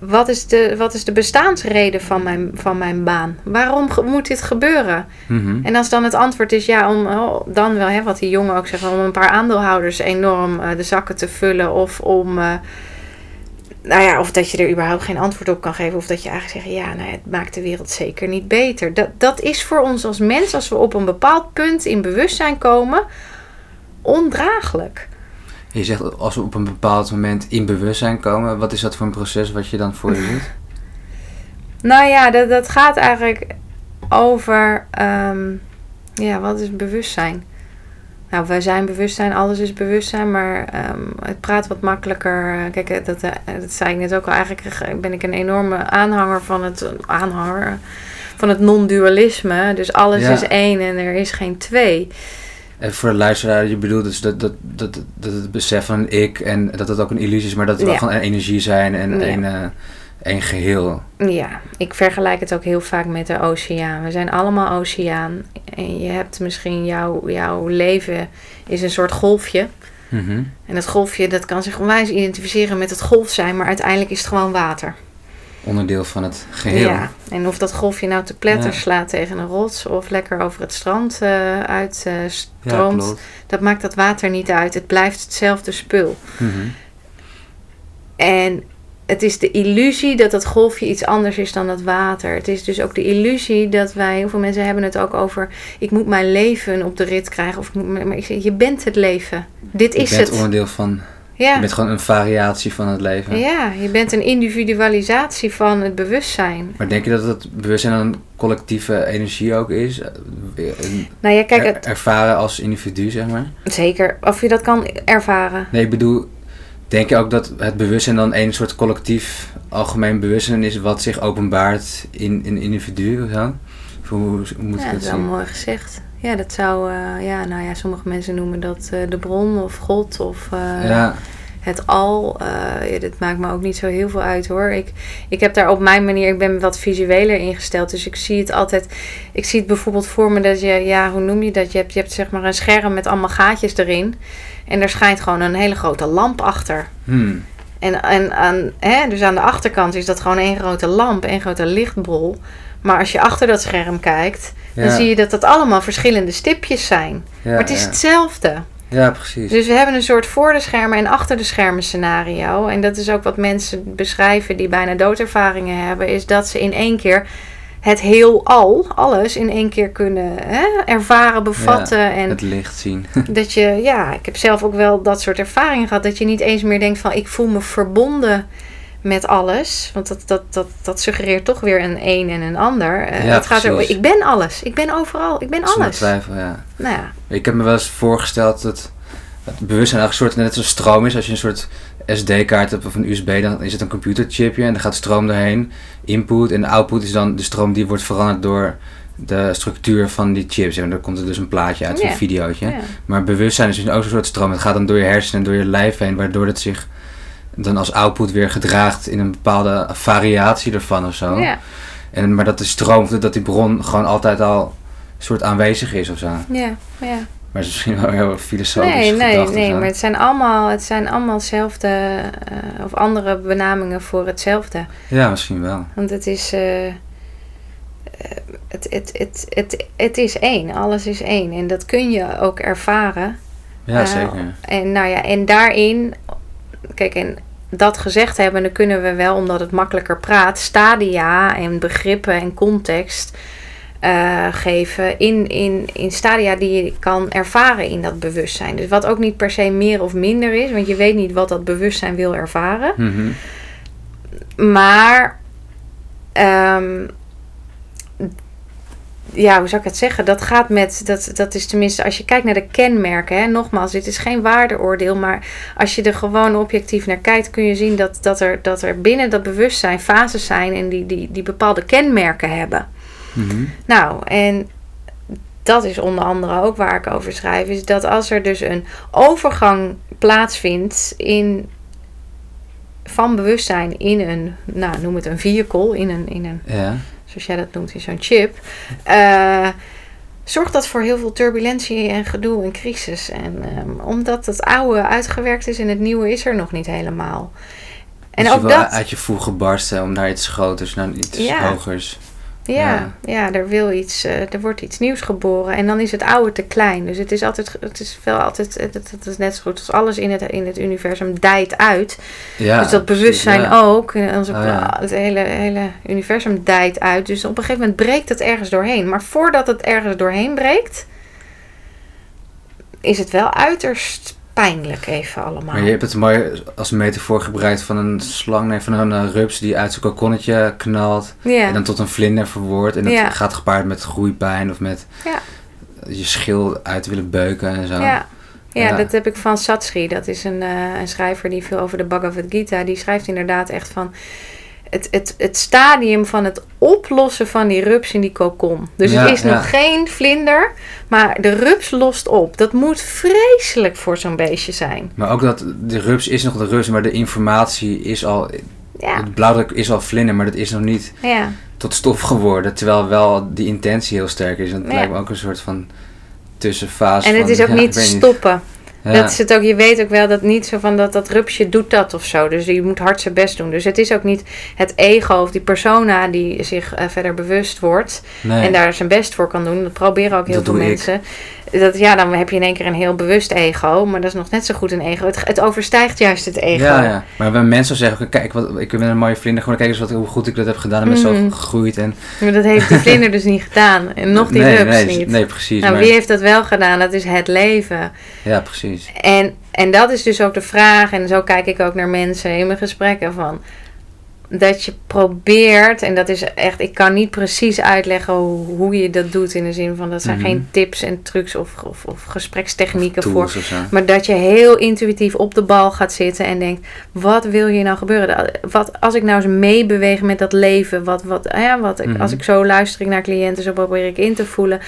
wat, is de, wat is de bestaansreden van mijn, van mijn baan? Waarom moet dit gebeuren? Mhm. En als dan het antwoord is ja, om oh, dan wel, hè, wat die jongen ook zegt, om een paar aandeelhouders enorm eh, de zakken te vullen. Of om. eh, nou ja, of dat je er überhaupt geen antwoord op kan geven. Of dat je eigenlijk zegt, ja, nou, het maakt de wereld zeker niet beter. Dat, dat is voor ons als mens, als we op een bepaald punt in bewustzijn komen, ondraaglijk. Je zegt als we op een bepaald moment in bewustzijn komen, wat is dat voor een proces wat je dan voor je doet? Nou ja, dat, dat gaat eigenlijk over, ehm, ja, wat is bewustzijn? Nou, wij zijn bewustzijn, alles is bewustzijn, maar ehm, het praat wat makkelijker. Kijk, eh, dat, eh, dat zei ik net ook al. Eigenlijk ben ik een enorme aanhanger van het, aanhanger van het non-dualisme. Dus alles Ja. is één en er is geen twee. En voor de luisteraar, je bedoelt dus dat, dat, dat, dat het besef van een ik en dat het ook een illusie is, maar dat we wel Ja. gewoon een energie zijn en Ja. een, eh, één geheel. Ja, ik vergelijk het ook heel vaak met de oceaan. We zijn allemaal oceaan. En je hebt misschien jouw, jouw leven is een soort golfje. Mhm. En dat golfje dat kan zich onwijs identificeren met het golf zijn, maar uiteindelijk is het gewoon water. Onderdeel van het geheel. Ja, en of dat golfje nou te pletter Ja. slaat tegen een rots of lekker over het strand eh uitstroomt, Ja, klopt. dat maakt dat water niet uit. Het blijft hetzelfde spul. Mhm. En het is de illusie dat dat golfje iets anders is dan dat water. Het is dus ook de illusie dat wij, heel veel mensen hebben het ook over, ik moet mijn leven op de rit krijgen. Of maar ik zeg, je bent het leven. Dit Je is bent het. onderdeel van... Ja. Je bent gewoon een variatie van het leven. ja, je bent een individualisatie van het bewustzijn. Maar denk je dat het bewustzijn een collectieve energie ook is? Nou ja, kijk, het, ervaren als individu, zeg maar? zeker. Of je dat kan ervaren. Nee, ik bedoel, denk je ook dat het bewustzijn dan een soort collectief algemeen bewustzijn is wat zich openbaart in een individu of zo? Of hoe, hoe moet Ja, ik dat dat is wel mooi gezegd. Ja, dat zou, eh, ja, nou ja, sommige mensen noemen dat eh, de bron of God of eh, Ja, het al. ja, dat maakt me ook niet zo heel veel uit hoor. Ik, ik heb daar op mijn manier, ik ben wat visueler ingesteld. Dus ik zie het altijd, ik zie het bijvoorbeeld voor me dat je, ja, hoe noem je dat? Je hebt, je hebt zeg maar een scherm met allemaal gaatjes erin. En daar schijnt gewoon een hele grote lamp achter. hmm. En, en aan, hè, dus aan de achterkant is dat gewoon één grote lamp, één grote lichtbol. Maar als je achter dat scherm kijkt, dan zie je dat dat allemaal verschillende stipjes zijn. ja, maar het is ja. hetzelfde. ja, precies. Dus we hebben een soort voor de schermen en achter de schermen scenario. En dat is ook wat mensen beschrijven die bijna doodervaringen hebben. Is dat ze in één keer het heelal, alles in één keer kunnen hè, ervaren, bevatten. en het licht zien. dat je, ja, ik heb zelf ook wel dat soort ervaringen gehad. Dat je niet eens meer denkt van ik voel me verbonden met alles. Want dat, dat, dat, dat suggereert toch weer een een en een ander. Eh, Ja, het gaat er, precies. ik ben alles. Ik ben overal. Ik ben alles. twijfel, ja. Nou ja, Ik heb me wel eens voorgesteld dat het bewustzijn eigenlijk een soort net als een stroom is. Als je een soort SD-kaart hebt of een USB, dan is het een computerchipje en er gaat stroom doorheen. Input en output is dan de stroom die wordt veranderd door de structuur van die chips. En dan komt er dus een plaatje uit, Ja. een videootje. Maar bewustzijn is dus ook zo'n soort stroom. Het gaat dan door je hersenen en door je lijf heen, waardoor het zich dan als output weer gedraagt in een bepaalde variatie ervan of zo. En, maar dat de stroom, dat die bron gewoon altijd al soort aanwezig is of zo. ja, ja. Maar het is misschien wel heel filosofisch Nee, nee, nee, maar het zijn allemaal, het zijn allemaal hetzelfde eh, of andere benamingen voor hetzelfde. Ja, misschien wel. Want het is, eh, eh, het, het, het, het, het is één, alles is één. En dat kun je ook ervaren. Ja, Eh, zeker. En, nou ja, en daarin, kijk, en dat gezegd hebben, dan kunnen we wel, omdat het makkelijker praat, stadia en begrippen en context eh, geven in, in, in stadia die je kan ervaren in dat bewustzijn. Dus wat ook niet per se meer of minder is, want je weet niet wat dat bewustzijn wil ervaren. Mhm. Maar, ehm, ja, hoe zou ik het zeggen? Dat gaat met, dat, dat is tenminste, als je kijkt naar de kenmerken, hè, nogmaals, dit is geen waardeoordeel, maar als je er gewoon objectief naar kijkt, kun je zien dat, dat, er, dat er binnen dat bewustzijn fases zijn en die, die, die bepaalde kenmerken hebben. Mhm. Nou, en dat is onder andere ook waar ik over schrijf, is dat als er dus een overgang plaatsvindt in, van bewustzijn in een, nou noem het een vehicle, in een, in een Ja. zoals jij dat noemt, in zo'n chip, eh, zorgt dat voor heel veel turbulentie en gedoe en crisis. En ehm, omdat het oude uitgewerkt is en het nieuwe is er nog niet helemaal. En Dus ook dat. uit je voeg gebarsten om naar iets groters, naar iets Ja. hogers. Ja, Ja. er, wil iets, eh, er wordt iets nieuws geboren en dan is het oude te klein. Dus het is altijd, het is wel altijd, het, het is net zo goed als alles in het, in het universum dijt uit. Ja, dus dat bewustzijn ja. ook. En onze, Oh, ja. Het hele, hele universum dijt uit. Dus op een gegeven moment breekt het ergens doorheen. Maar voordat het ergens doorheen breekt, is het wel uiterst pijnlijk even allemaal. Maar je hebt het mooi als metafoor gebruikt van een slang, nee, van een eh, rups die uit zijn kokonnetje knalt. En dan tot een vlinder verwoordt. En dat gaat gepaard met groeipijn of met Ja. je schil uit willen beuken en zo. Ja. Ja, Ja. dat heb ik van Satsri. Dat is een, eh, een schrijver die veel over de Bhagavad Gita. Die schrijft inderdaad echt van het, het, het stadium van het oplossen van die rups in die kokon. Dus Ja, het is ja. nog geen vlinder, maar de rups lost op. Dat moet vreselijk voor zo'n beestje zijn. Maar ook dat de rups is nog de rups, maar de informatie is al... Ja, Het blauwdruk is al vlinder, maar dat is nog niet ja, tot stof geworden. Terwijl wel die intentie heel sterk is. En dat lijkt me ook een soort van tussenfase. en het van, is ook niet stoppen. Ja. Dat is het ook, je weet ook wel dat niet zo van dat dat rupsje doet dat of zo. Dus je moet hard zijn best doen. Dus het is ook niet het ego of die persona die zich eh, verder bewust wordt. nee. En daar zijn best voor kan doen. Dat proberen ook heel Dat veel ik. Dat, ja, dan heb je in één keer een heel bewust ego, maar dat is nog net zo goed een ego. Het, het overstijgt juist het ego. Ja, ja. Maar wanneer mensen zeggen, kijk, wat, ik ben een mooie vlinder, gewoon kijk eens wat, hoe goed ik dat heb gedaan en ben zo Mhm. gegroeid. En, Maar dat heeft die vlinder dus niet gedaan. En nog die nee, rups nee, niet. Nee, precies. nou, maar- wie heeft dat wel gedaan? Dat is het leven. Ja, precies. En, en dat is dus ook de vraag, en zo kijk ik ook naar mensen in mijn gesprekken van. Dat je probeert, en dat is echt, ik kan niet precies uitleggen hoe, hoe je dat doet in de zin van dat zijn Mhm. geen tips en trucs of, of, of gesprekstechnieken voor. Of. Maar dat je heel intuïtief op de bal gaat zitten en denkt: wat wil hier nou gebeuren? Wat, als ik nou eens meebeweeg met dat leven, wat, wat, ja, wat ik, Mhm. als ik zo luister ik naar cliënten, zo probeer ik in te voelen.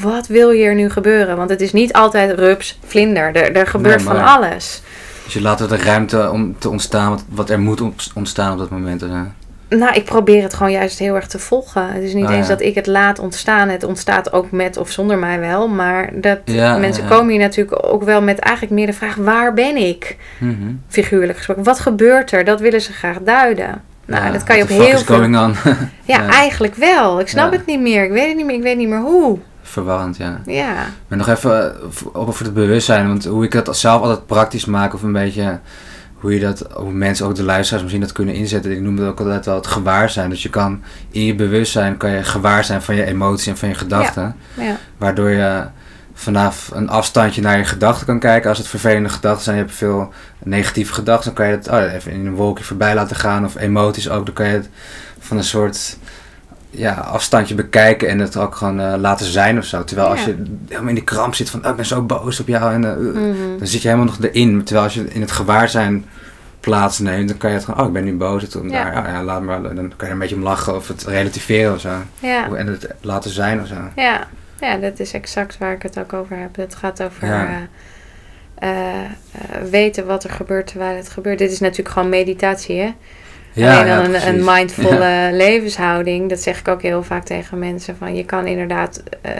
Wat wil hier nu gebeuren? Want het is niet altijd rups, vlinder. Er, er gebeurt Nee, van alles. Dus je laat er de ruimte om te ontstaan wat, wat er moet ont- ontstaan op dat moment. Eh, Nou, ik probeer het gewoon juist heel erg te volgen. Het is niet Ah, eens ja. dat ik het laat ontstaan. Het ontstaat ook met of zonder mij wel. Maar dat Ja, mensen ja, komen hier natuurlijk ook wel met eigenlijk meer de vraag: waar ben ik? mhm. figuurlijk gesproken. Wat gebeurt er? Dat willen ze graag duiden. Nou, dat kan je op heel veel... Ja, Ja. eigenlijk wel. Ik snap het niet meer. Ik weet het niet meer. Ik weet niet meer hoe. Verwarrend, ja. Ja. Maar nog even eh, v- over het bewustzijn, want hoe ik dat zelf altijd praktisch maak, of een beetje hoe je dat, hoe mensen, ook de luisteraars misschien dat kunnen inzetten. Ik noem het ook altijd wel het gewaarzijn. Dus je kan in je bewustzijn, kan je gewaar zijn van je emotie en van je gedachten. ja. Waardoor je vanaf een afstandje naar je gedachten kan kijken. Als het vervelende gedachten zijn, je hebt veel negatieve gedachten, dan kan je het oh, even in een wolkje voorbij laten gaan. Of emoties ook, dan kan je het van een soort ja, afstandje bekijken en het ook gewoon eh, laten zijn of zo. Terwijl als je helemaal in die kramp zit van, oh, ik ben zo boos op jou, en, eh, Mhm. dan zit je helemaal nog erin. Terwijl als je in het gewaarzijn plaatsneemt, dan kan je het gewoon, oh, ik ben nu boos. Het, Ja. ja. ja, laat maar, dan kan je er een beetje om lachen of het relativeren of zo. Ja. En het laten zijn of zo. Ja. ja, dat is exact waar ik het ook over heb. Het gaat over Ja. eh, eh, eh, weten wat er gebeurt terwijl het gebeurt. Dit is natuurlijk gewoon meditatie, hè? Ja, Alleen ja, dan een, een mindvolle levenshouding. Dat zeg ik ook heel vaak tegen mensen. Van je kan inderdaad eh,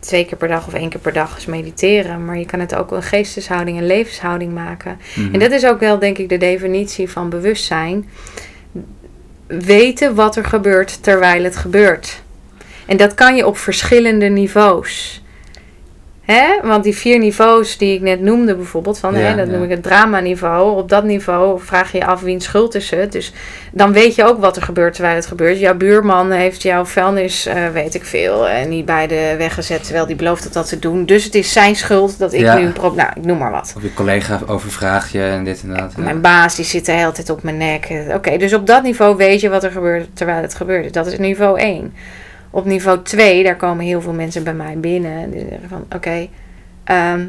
twee keer per dag of één keer per dag eens mediteren. Maar je kan het ook een geesteshouding, een levenshouding maken. Mhm. En dat is ook wel denk ik de definitie van bewustzijn. Weten wat er gebeurt terwijl het gebeurt. En dat kan je op verschillende niveaus. Hè? Want die vier niveaus die ik net noemde bijvoorbeeld, van, Ja, hè, dat ja. noem ik het drama-niveau. Op dat niveau vraag je je af wiens schuld is het. Dus dan weet je ook wat er gebeurt terwijl het gebeurt. Jouw buurman heeft jouw vuilnis, eh, weet ik veel, en niet bij de weg gezet terwijl die belooft dat, dat te doen. Dus het is zijn schuld dat ik Ja. nu een probleem... Nou, ik noem maar wat. Of je collega overvraagt je en dit en dat. Mijn baas die zit de hele tijd op mijn nek. Eh, Oké, dus op dat niveau weet je wat er gebeurt terwijl het gebeurt. Dat is niveau 1. Op niveau 2, daar komen heel veel mensen bij mij binnen. En die zeggen van, oké, ehm,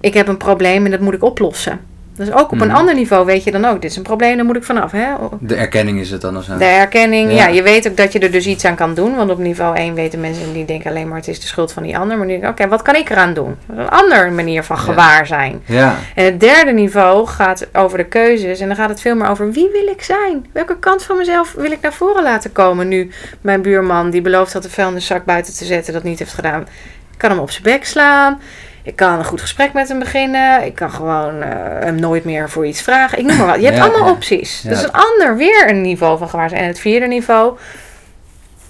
ik heb een probleem en dat moet ik oplossen. Dus ook op een Mhm. ander niveau weet je dan ook, dit is een probleem, daar moet ik vanaf. Hè? De erkenning is het dan of zo. De herkenning, ja. Ja. je weet ook dat je er dus iets aan kan doen. Want op niveau 1 weten mensen die denken alleen maar het is de schuld van die ander. Maar nu oké, wat kan ik eraan doen? Een andere manier van gewaar zijn. Ja, En het derde niveau gaat over de keuzes. En dan gaat het veel meer over wie wil ik zijn? Welke kant van mezelf wil ik naar voren laten komen? Nu mijn buurman die belooft dat de vuilniszak buiten te zetten dat niet heeft gedaan. Ik kan hem op zijn bek slaan. Ik kan een goed gesprek met hem beginnen. Ik kan gewoon eh, hem nooit meer voor iets vragen. Ik noem maar wat. Je hebt Ja, allemaal ja. opties. Ja. Dat is een ander, weer een niveau van gewaar. En het vierde niveau.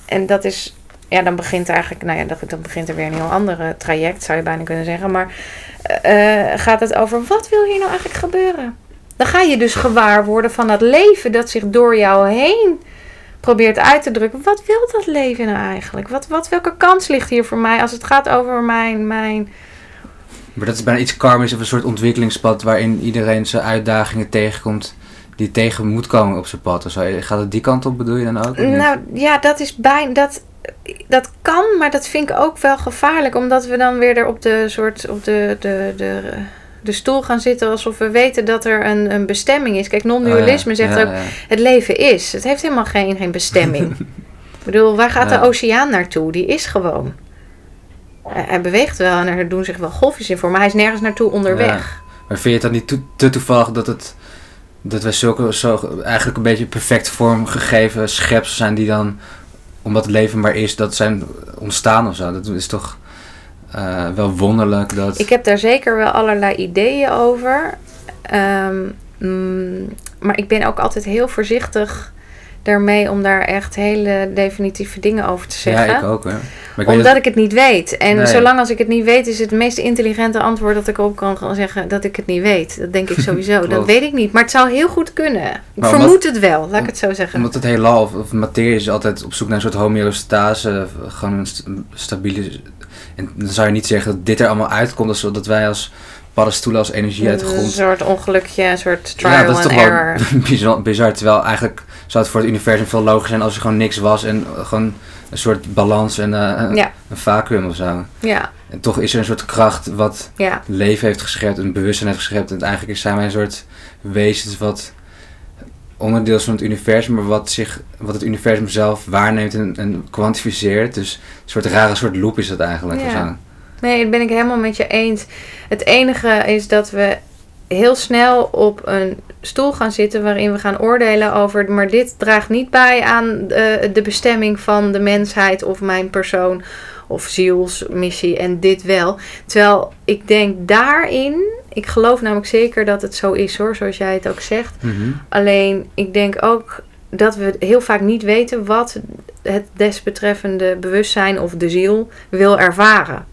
En dat is, ja, dan begint eigenlijk, nou ja, dan begint er weer een heel ander traject, zou je bijna kunnen zeggen. Maar eh, gaat het over wat wil hier nou eigenlijk gebeuren? Dan ga je dus gewaar worden van dat leven dat zich door jou heen probeert uit te drukken. Wat wil dat leven nou eigenlijk? Wat, wat, welke kans ligt hier voor mij als het gaat over mijn, mijn maar dat is bijna iets karmisch of een soort ontwikkelingspad waarin iedereen zijn uitdagingen tegenkomt die tegen moet komen op zijn pad. Of zo. Gaat het die kant op, bedoel je dan ook? Nou ja, dat is bijna. Dat, dat kan, maar dat vind ik ook wel gevaarlijk. Omdat we dan weer er op de soort. op de, de, de, de stoel gaan zitten alsof we weten dat er een, een bestemming is. Kijk, non-dualisme Oh ja, zegt ja, ook: ja. het leven is. Het heeft helemaal geen, geen bestemming. ik bedoel, waar gaat de oceaan naartoe? Die is gewoon. Hij, beweegt wel en er doen zich wel golfjes in voor, maar hij is nergens naartoe onderweg. Maar vind je het dan niet to- te toevallig dat het dat we zulke zo eigenlijk een beetje perfect vormgegeven schepsels zijn die dan omdat het leven maar is dat zijn ontstaan of zo. Dat is toch eh, wel wonderlijk dat. Ik heb daar zeker wel allerlei ideeën over. Ehm, mm, maar ik ben ook altijd heel voorzichtig daarmee om daar echt hele definitieve dingen over te zeggen. Ja, ik ook hoor. Maar ik weet Omdat dat- ik het niet weet. En Nee. zolang als ik het niet weet, is het meest intelligente antwoord dat ik ook kan zeggen dat ik het niet weet. Dat denk ik sowieso. dat weet ik niet. Maar het zou heel goed kunnen. Ik Maar vermoed het wel, laat ik het zo zeggen. Omdat het heelal of, of materie is altijd op zoek naar een soort homeostase, gewoon een st- een stabiele... En dan zou je niet zeggen dat dit er allemaal uitkomt, als dat wij als paddenstoelen als energie uit de Een grond... soort ongelukje, een soort trial Ja, dat is and toch wel error. bizar, bizar. Terwijl eigenlijk zou het voor het universum veel logischer zijn als er gewoon niks was en gewoon een soort balans en eh, een, Ja. een vacuüm of zo. Ja, En toch is er een soort kracht wat ja, leven heeft geschept, een bewustzijn heeft geschept. En eigenlijk zijn wij een soort wezens wat onderdeel is van het universum, maar wat, zich, wat het universum zelf waarneemt en, en kwantificeert. Dus een soort rare soort loop is dat eigenlijk. Ja. nee, dat ben ik helemaal met je eens. Het enige is dat we heel snel op een stoel gaan zitten waarin we gaan oordelen over, maar dit draagt niet bij aan eh, de bestemming van de mensheid of mijn persoon of zielsmissie en dit wel. Terwijl ik denk daarin, ik geloof namelijk zeker dat het zo is hoor, zoals jij het ook zegt. Mhm. Alleen ik denk ook dat we heel vaak niet weten wat het desbetreffende bewustzijn of de ziel wil ervaren.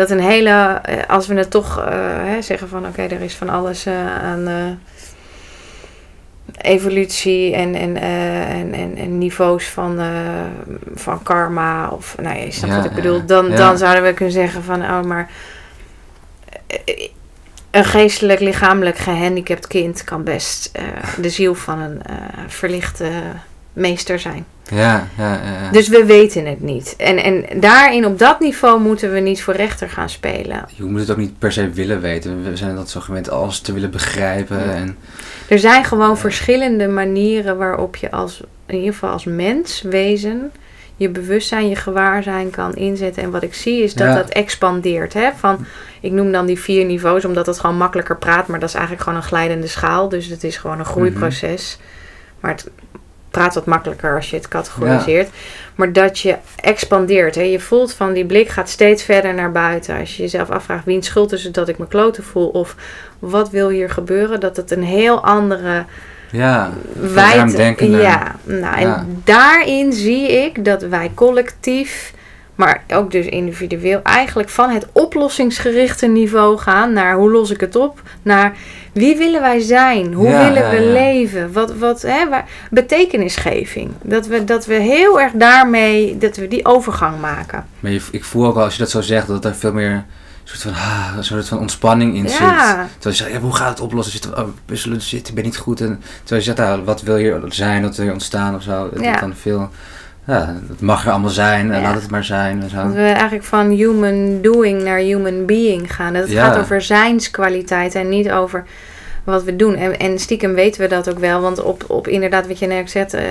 Dat een hele, eh, als we het toch eh, hè, zeggen van oké, er is van alles eh, aan evolutie en, en, en, en, en niveaus van, van karma of nou je snapt Ja, wat ik bedoel. Dan, ja. dan zouden we kunnen zeggen van oh, maar een geestelijk, lichamelijk gehandicapt kind kan best de ziel van een verlichte meester zijn. Ja, ja, ja. Dus we weten het niet. En, en daarin, op dat niveau, moeten we niet voor rechter gaan spelen. Je moet het ook niet per se willen weten. We zijn dat zo gewend alles te willen begrijpen. Ja. En, Er zijn gewoon verschillende manieren waarop je als, in ieder geval als mens, wezen, je bewustzijn, je gewaarzijn kan inzetten. En wat ik zie is dat Ja. dat expandeert. Hè? Van, ik noem dan die vier niveaus, omdat het gewoon makkelijker praat. Maar dat is eigenlijk gewoon een glijdende schaal. Dus het is gewoon een groeiproces. Maar het praat wat makkelijker als je het categoriseert. Maar dat je expandeert. Hè? Je voelt van die blik gaat steeds verder naar buiten. Als je jezelf afvraagt wie schuld is het dat ik me kloten voel. Of wat wil hier gebeuren. Dat het een heel andere ja, wijd... Ja, nou, en Ja. daarin zie ik dat wij collectief... Maar ook dus individueel eigenlijk van het oplossingsgerichte niveau gaan naar hoe los ik het op, naar wie willen wij zijn, hoe Ja, willen we ja. leven, wat, wat hè, waar, betekenisgeving. Dat we, dat we heel erg daarmee, dat we die overgang maken. Maar je, ik voel ook al als je dat zo zegt, dat er veel meer een soort van, ah, een soort van ontspanning in zit. Terwijl je zegt, ja, hoe gaat het oplossen? Zit, oh, puzzelen zit, ik ben niet goed. En terwijl je zegt, ah, wat wil je zijn, wat wil je ontstaan of zo. Ja. dan veel, ja, het mag er allemaal zijn, en Ja. laat het maar zijn. En dat zo. we eigenlijk van human doing naar human being gaan. Dat het Ja. gaat over zijnskwaliteit en niet over wat we doen. En, en stiekem weten we dat ook wel. Want op, op inderdaad, wat je net zegt, eh,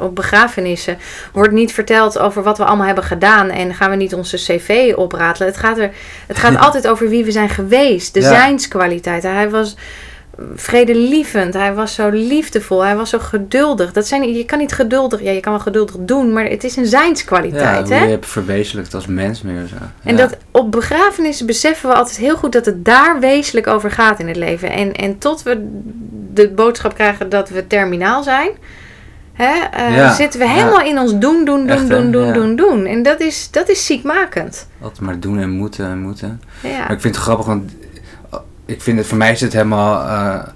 op begrafenissen wordt niet verteld over wat we allemaal hebben gedaan. En gaan we niet onze cv opratelen. Het gaat, er, het gaat altijd over wie we zijn geweest. De zijnskwaliteit. Hij was vredelievend. Hij was zo liefdevol. Hij was zo geduldig. Dat zijn, je kan niet geduldig... Ja, je kan wel geduldig doen, maar het is een Ja, zijnskwaliteit. hoe hè? je hebt verwezenlijkt als mens meer. Zo. En Ja. dat op begrafenissen beseffen we altijd heel goed dat het daar wezenlijk over gaat in het leven. En, en tot we de boodschap krijgen dat we terminaal zijn, hè, eh, Ja, zitten we ja. helemaal in ons doen, doen, doen, Echt, doen, doen, Ja. doen, doen. En dat is, dat is ziekmakend. Altijd maar doen en moeten en moeten. Ja. Maar ik vind het grappig, want ik vind het, voor mij is het helemaal eh,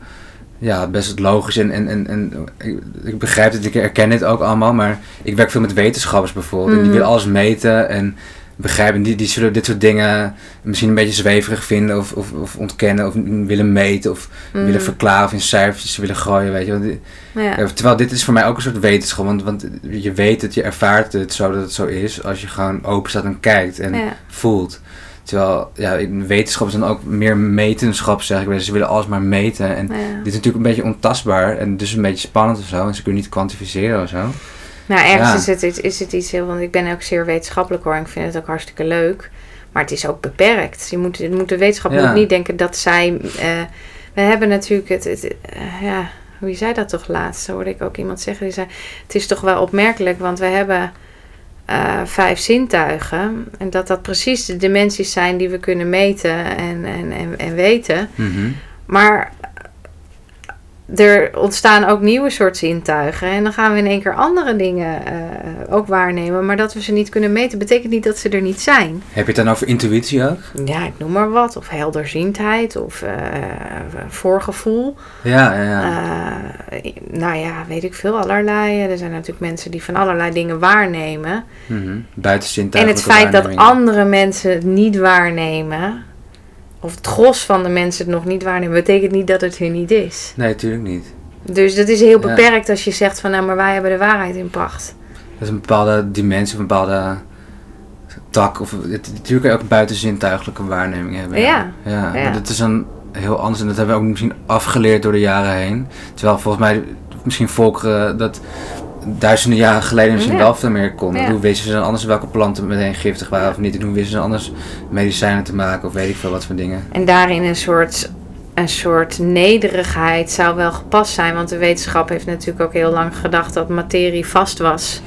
ja, best logisch en, en, en, en ik, ik begrijp het, ik herken het ook allemaal, maar ik werk veel met wetenschappers bijvoorbeeld en die Mhm. willen alles meten en begrijpen, die, die zullen dit soort dingen misschien een beetje zweverig vinden of, of, of ontkennen of willen meten of Mm. willen verklaren of in cijfertjes willen gooien, weet je. Want, ja, terwijl dit is voor mij ook een soort wetenschap, want, want je weet het, je ervaart het zo dat het zo is als je gewoon open staat en kijkt en Ja. voelt. Terwijl, ja, in wetenschap is dan ook meer metenschap, zeg ik. Ze willen alles maar meten. En Ja. dit is natuurlijk een beetje ontastbaar en dus een beetje spannend of zo. En ze kunnen niet kwantificeren of zo. Nou, ergens Ja. is, het, is, is het iets heel, want ik ben ook zeer wetenschappelijk hoor. en Ik vind het ook hartstikke leuk. Maar het is ook beperkt. Je moet, je moet de wetenschap Ja. moet niet denken dat zij. eh, we hebben natuurlijk het. het eh, ja, wie zei dat toch laatst? Zo hoorde ik ook iemand zeggen. Die zei: Het is toch wel opmerkelijk, want we hebben eh, vijf zintuigen. En dat dat precies de dimensies zijn die we kunnen meten en, en, en, en weten. Mhm. Maar er ontstaan ook nieuwe soort zintuigen. En dan gaan we in één keer andere dingen eh, ook waarnemen. Maar dat we ze niet kunnen meten, betekent niet dat ze er niet zijn. Heb je het dan over intuïtie ook? Ja, ik noem maar wat. Of helderziendheid. Of eh, voorgevoel. Ja, ja. Eh, nou ja, weet ik veel. Allerlei. Er zijn natuurlijk mensen die van allerlei dingen waarnemen. Mhm. En Buitenzintuigelijke het feit dat andere mensen het niet waarnemen... of het gros van de mensen het nog niet waarnemen... betekent niet dat het er niet is. Nee, natuurlijk niet. Dus dat is heel Ja. beperkt als je zegt van... nou, maar wij hebben de waarheid in pacht. Dat is een bepaalde dimensie, een bepaalde tak. Of, het, natuurlijk kan je ook buitenzintuigelijke waarneming hebben. Ja, ja. ja. Maar dat is dan heel anders en dat hebben we ook misschien afgeleerd door de jaren heen. Terwijl volgens mij misschien volkeren dat duizenden jaren geleden misschien Ja. wel veel meer. Ja. Hoe wisten ze dan anders welke planten meteen giftig waren of niet? En hoe wisten ze dan anders medicijnen te maken of weet ik veel wat voor dingen. En daarin een soort, een soort nederigheid zou wel gepast zijn. Want de wetenschap heeft natuurlijk ook heel lang gedacht dat materie vast was.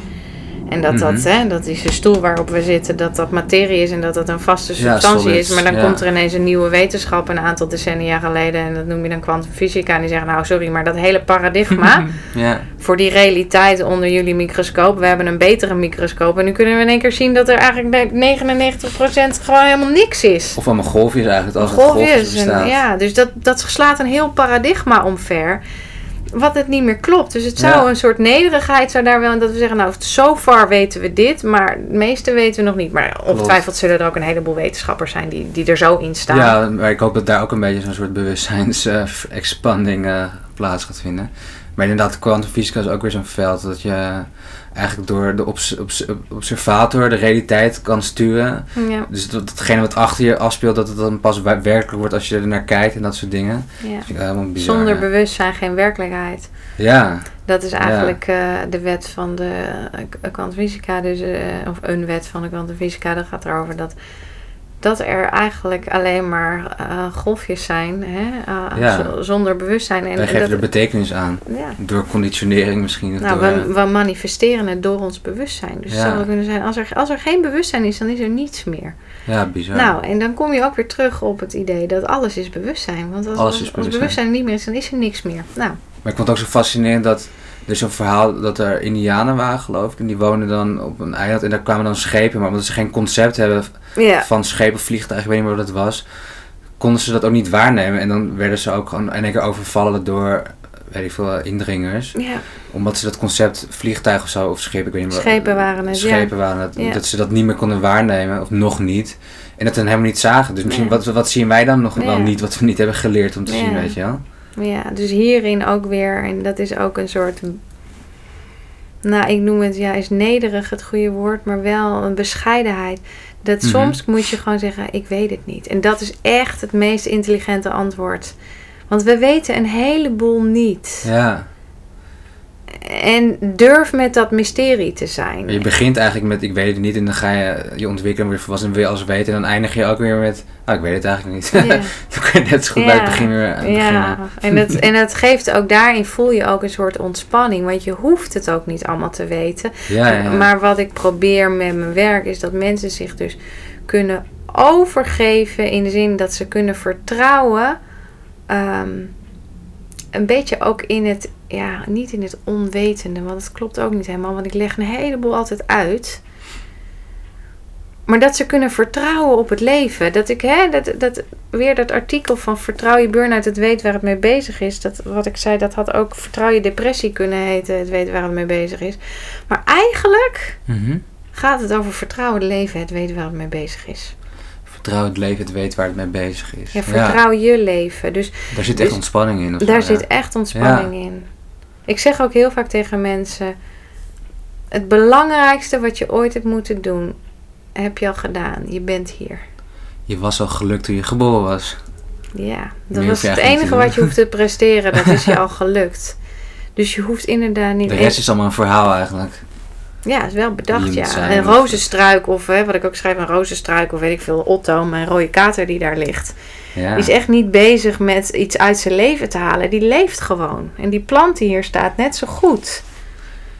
En dat dat, Mhm. hè, dat is de stoel waarop we zitten, dat dat materie is en dat dat een vaste substantie is. Maar dan ja. komt er ineens een nieuwe wetenschap een aantal decennia geleden. En dat noem je dan kwantumfysica. En die zeggen, nou sorry, maar dat hele paradigma Ja, voor die realiteit onder jullie microscoop. We hebben een betere microscoop. En nu kunnen we in één keer zien dat er eigenlijk 99% gewoon helemaal niks is. of allemaal golfjes eigenlijk, als het golfjes. En, ja, dus dat, dat slaat een heel paradigma omver. Wat het niet meer klopt. Dus het zou Ja. een soort nederigheid zou daar wel. Dat we zeggen, nou, so far weten we dit. Maar het meeste weten we nog niet. Maar ongetwijfeld zullen er ook een heleboel wetenschappers zijn die, die er zo in staan. Ja, maar ik hoop dat daar ook een beetje zo'n soort bewustzijns-expanding eh, plaats gaat vinden. Maar inderdaad, kwantumfysica is ook weer zo'n veld dat je eigenlijk door de obs- obs- observator de realiteit kan sturen. Ja, Dus dat, datgene wat achter je afspeelt, dat het dan pas werkelijk wordt als je er naar kijkt en dat soort dingen. ja. Dat bizar. Zonder bewustzijn geen werkelijkheid. Ja, Dat is eigenlijk eh, de wet van de kwantumfysica. Dus, eh, of een wet van de kwantumfysica. Dat gaat erover dat, dat er eigenlijk alleen maar eh, golfjes zijn. Hè? eh, Ja. zonder bewustzijn. En, wij en geven er betekenis aan. ja. Door conditionering misschien. Nou, door, we, we manifesteren het door ons bewustzijn. Dus het Ja. zou wel kunnen zijn, als er, als er geen bewustzijn is, dan is er niets meer. ja, bizar. Nou, en dan kom je ook weer terug op het idee dat alles is bewustzijn. Want als, Alles als bewustzijn. niet meer is, dan is er niks meer. Nou, Maar ik vond het ook zo fascinerend dat er is zo'n verhaal dat er Indianen waren, geloof ik. En die woonden dan op een eiland en daar kwamen dan schepen. Maar omdat ze geen concept hebben van schepen, vliegtuigen, ik weet niet meer wat het was, konden ze dat ook niet waarnemen. En dan werden ze ook gewoon in één keer overvallen door, weet ik veel, indringers. ja. Omdat ze dat concept vliegtuig of zo, of schip, ik weet niet meer. Schepen waren het, ja. Schepen waren het. Dat ze dat niet meer konden waarnemen, of nog niet. En dat dan helemaal niet zagen. Dus misschien, wat, wat zien wij dan nog wel niet, wat we niet hebben geleerd om te zien, weet je wel? Ja, dus hierin ook weer, en dat is ook een soort, nou ik noem het, ja, is nederig het goede woord, maar wel een bescheidenheid. Dat Mhm. soms moet je gewoon zeggen, ik weet het niet. En dat is echt het meest intelligente antwoord. Want we weten een heleboel niet. Ja. En durf met dat mysterie te zijn. Je begint eigenlijk met ik weet het niet en dan ga je je ontwikkelen weer volwassen en wil je alles weten. En dan eindig je ook weer met, oh, ik weet het eigenlijk niet. Ja. dan kun je net zo goed bij het begin weer aan Ja, en het, en geeft ook daarin voel je ook een soort ontspanning. Want je hoeft het ook niet allemaal te weten. Ja. Maar wat ik probeer met mijn werk is dat mensen zich dus kunnen overgeven in de zin dat ze kunnen vertrouwen. ehm, een beetje ook in het, ja, niet in het onwetende, want het klopt ook niet helemaal, want ik leg een heleboel altijd uit. Maar dat ze kunnen vertrouwen op het leven. Dat ik, hè, dat, dat, weer dat artikel van Vertrouw je burn-out, het weet waar het mee bezig is. Dat, wat ik zei, dat had ook Vertrouw je depressie kunnen heten, het weet waar het mee bezig is. Maar eigenlijk Mhm. gaat het over vertrouwen het leven, het weten waar het mee bezig is. Vertrouw het leven, het weet waar het mee bezig is. Ja, vertrouw je leven. Dus Daar zit echt dus ontspanning in. daar ja. zit echt ontspanning in. Ik zeg ook heel vaak tegen mensen: het belangrijkste wat je ooit hebt moeten doen, heb je al gedaan. Je bent hier. Je was al gelukt toen je geboren was. Ja, dat was het enige wat je hoeft te presteren. Dat is je al gelukt. Dus je hoeft inderdaad niet. De rest is allemaal een verhaal eigenlijk. Ja, is wel bedacht, ja. zijn, een rozenstruik of hè, wat ik ook schrijf, een rozenstruik of weet ik veel, Otto, mijn rode kater die daar ligt. Ja. Die is echt niet bezig met iets uit zijn leven te halen. Die leeft gewoon. En die plant die hier staat net zo goed.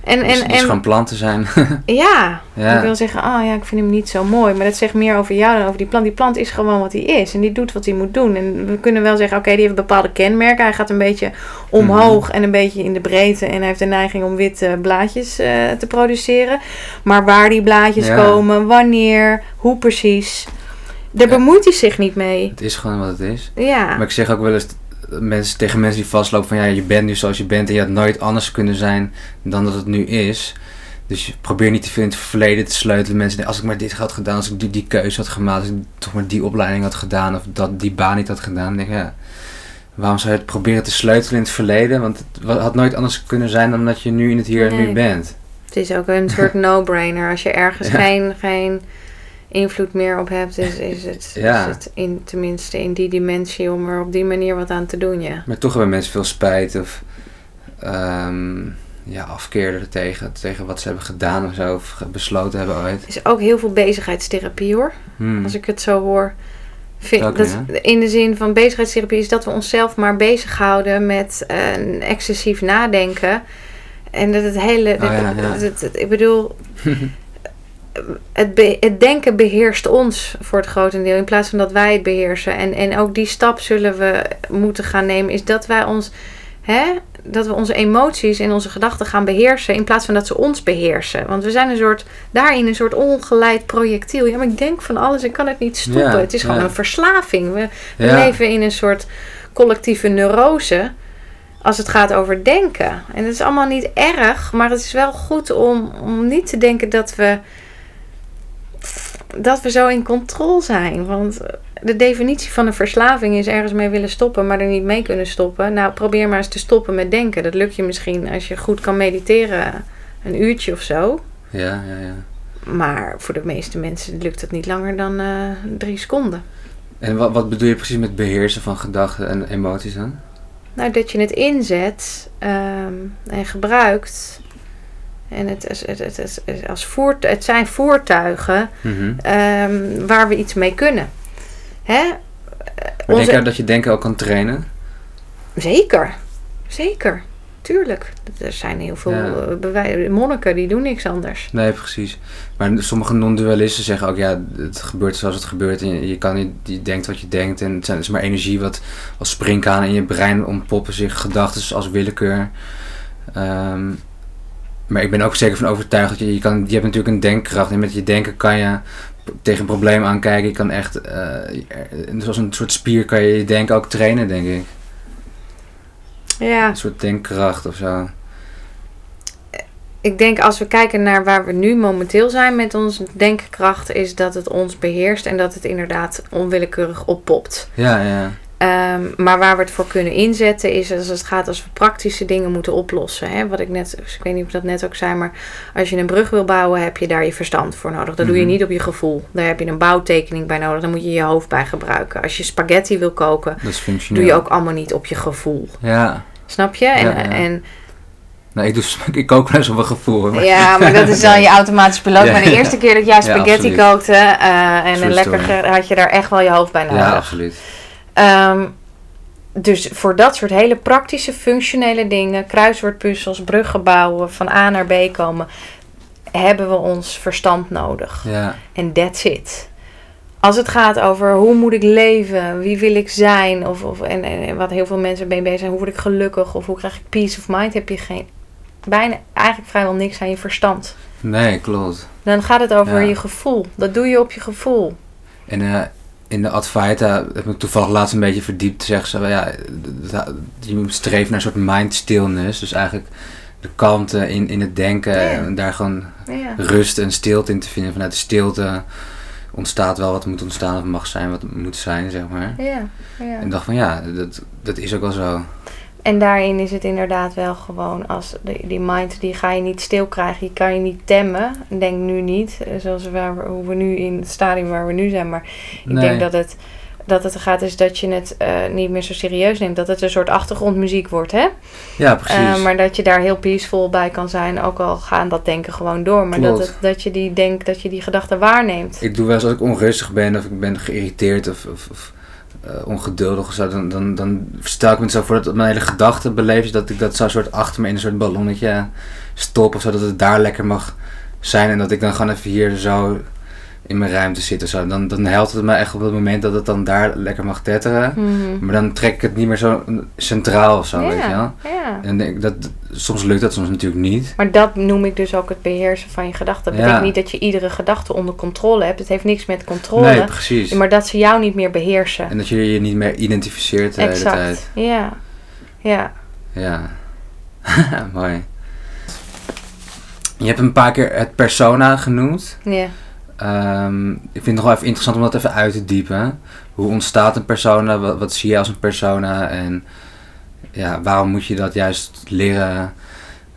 En, en, en gewoon planten zijn. ja, Ja. ik wil zeggen, ah ja, ik vind hem niet zo mooi. Maar dat zegt meer over jou dan over die plant. Die plant is gewoon wat hij is. En die doet wat hij moet doen. En we kunnen wel zeggen, oké, die heeft bepaalde kenmerken. Hij gaat een beetje omhoog en een beetje in de breedte. En hij heeft de neiging om witte blaadjes eh, te produceren. Maar waar die blaadjes Ja. komen, wanneer, hoe precies... Daar Ja. bemoeit hij zich niet mee. het is gewoon wat het is. Ja, Maar ik zeg ook wel eens mensen, tegen mensen die vastlopen van ja, je bent nu zoals je bent en je had nooit anders kunnen zijn dan dat het nu is. Dus je probeer niet te veel in het verleden te sleutelen. Mensen als ik maar dit had gedaan, als ik die, die keuze had gemaakt, als ik toch maar die opleiding had gedaan of dat, die baan niet had gedaan. Dan denk ik, ja, waarom zou je het proberen te sleutelen in het verleden? Want het had nooit anders kunnen zijn dan dat je nu in het hier en Nee. nu bent. het is ook een soort no-brainer. Als je ergens Ja. geen, geen invloed meer op hebt, is, is het, Ja. is het in, tenminste in die dimensie om er op die manier wat aan te doen, ja. Maar toch hebben mensen veel spijt of ehm, ja, afkeer er tegen, tegen wat ze hebben gedaan of zo, of besloten hebben ooit. Er is ook heel veel bezigheidstherapie hoor, Hmm. als ik het zo hoor. Vind, Ook dat, in de zin van bezigheidstherapie is dat we onszelf maar bezighouden met een excessief nadenken. En dat het hele. Oh ja, ja. dat- dat- dat- ik bedoel. Het, het denken beheerst ons voor het grotendeel in plaats van dat wij het beheersen. En, en ook die stap zullen we moeten gaan nemen, is dat wij ons. Hè, dat we onze emoties en onze gedachten gaan beheersen in plaats van dat ze ons beheersen. Want we zijn een soort, daarin een soort ongeleid projectiel. Ja, maar ik denk van alles, ik kan het niet stoppen. Ja, het is gewoon ja. een verslaving. We, we Ja. leven in een soort collectieve neurose als het gaat over denken. En het is allemaal niet erg, maar het is wel goed om, om niet te denken dat we, dat we zo in controle zijn. Want de definitie van een verslaving is ergens mee willen stoppen, maar er niet mee kunnen stoppen. Nou, probeer maar eens te stoppen met denken. Dat lukt je misschien als je goed kan mediteren, een uurtje of zo. Ja, ja, ja. Maar voor de meeste mensen lukt dat niet langer dan eh, drie seconden. En wat, wat bedoel je precies met beheersen van gedachten en emoties dan? Nou, dat je het inzet ehm, en gebruikt. En het, is- het, het, het, het- als voert, het zijn voertuigen Mhm. ehm, waar we iets mee kunnen. Hè? Maar Onze- denk je dat je denken ook kan trainen? Zeker, zeker. Tuurlijk. Er zijn heel veel Ja. eh, monniken die doen niks anders. Nee, precies. Maar sommige non-dualisten zeggen ook, ja, het gebeurt zoals het gebeurt. En je, kan niet, je denkt wat je denkt. En het, is maar energie wat als springkaan in je brein ontpoppen zich gedachten als willekeur. Ehm, maar ik ben ook zeker van overtuigd dat je, je, kan, je hebt natuurlijk een denkkracht. En met je denken kan je tegen een probleem aankijken. Je kan echt, eh, zoals een soort spier kan je je denken ook trainen, denk ik. Ja, Een soort denkkracht of zo. ik denk als we kijken naar waar we nu momenteel zijn met onze denkkracht, is dat het ons beheerst en dat het inderdaad onwillekeurig oppopt. Ja, ja. Ehm, maar waar we het voor kunnen inzetten is als het gaat als we praktische dingen moeten oplossen. Hè? Wat ik net, dus ik weet niet of ik dat net ook zei, maar als je een brug wil bouwen, heb je daar je verstand voor nodig. Dat doe je Mhm. niet op je gevoel. Daar heb je een bouwtekening bij nodig. Daar moet je je hoofd bij gebruiken. Als je spaghetti wil koken, doe je ook allemaal niet op je gevoel. Ja. Snap je? En, Ja, ja. en Nou, ik, doe, ik kook eens op een gevoel. maar- Ja, maar dat is dan je automatische piloot. Ja, maar de eerste keer dat jij spaghetti kookte eh, en een lekker had je daar echt wel je hoofd bij nodig. Ja, absoluut. Ehm, dus voor dat soort hele praktische, functionele dingen, kruiswoordpuzzels, bruggen bouwen, van A naar B komen, hebben we ons verstand nodig. Ja, En that's it. Als het gaat over hoe moet ik leven, wie wil ik zijn, of, of, en, wat heel veel mensen mee bezig zijn, hoe word ik gelukkig, of hoe krijg ik peace of mind, heb je geen, bijna eigenlijk vrijwel niks aan je verstand. nee, klopt. Dan gaat het over Ja. je gevoel. Dat doe je op je gevoel. En eh, in de Advaita heb ik toevallig laatst een beetje verdiept. Zeggen ze, ja, je streven naar een soort mind stillness. Dus eigenlijk de kalmte in, in het denken. Ja. En daar gewoon Ja. rust en stilte in te vinden. Vanuit de stilte ontstaat wel wat moet ontstaan of mag zijn wat moet zijn, zeg maar. Ja, ja. En ik dacht van ja, dat, dat is ook wel zo. En daarin is het inderdaad wel gewoon als die, die mind die ga je niet stil krijgen, die kan je niet temmen. Ik denk nu niet, eh, zoals waar we, hoe we nu in het stadium waar we nu zijn, maar ik Nee. denk dat het dat het gaat is dat je het eh, niet meer zo serieus neemt, dat het een soort achtergrondmuziek wordt, hè? Ja, precies. Eh, maar dat je daar heel peaceful bij kan zijn, ook al gaan dat denken gewoon door, maar dat, het, dat je die denk, dat je die gedachten waarneemt. Ik doe wel eens als ik onrustig ben of ik ben geïrriteerd of, of, of eh, ongeduldig of zo, dan, dan, dan stel ik me zo voor dat mijn hele gedachten beleef, dat ik dat zo soort achter me in een soort ballonnetje stop of zo, dat het daar lekker mag zijn en dat ik dan gewoon even hier zo in mijn ruimte zit of zo. Dan, dan helpt het me echt op het moment dat het dan daar lekker mag tetteren. Mhm. Maar dan trek ik het niet meer zo centraal of zo, weet je wel. ja. En denk dat, soms lukt dat, soms natuurlijk niet. Maar dat noem ik dus ook het beheersen van je gedachten. Dat Ja. betekent niet dat je iedere gedachte onder controle hebt. Het heeft niks met controle. Nee, precies. maar dat ze jou niet meer beheersen. En dat je je niet meer identificeert de hele tijd. Ja. Ja. Ja. Mooi. Je hebt een paar keer het persona genoemd. Ja. Ehm, ik vind het nog wel even interessant om dat even uit te diepen. Hoe ontstaat een persona? Wat, wat zie je als een persona? En ja, waarom moet je dat juist leren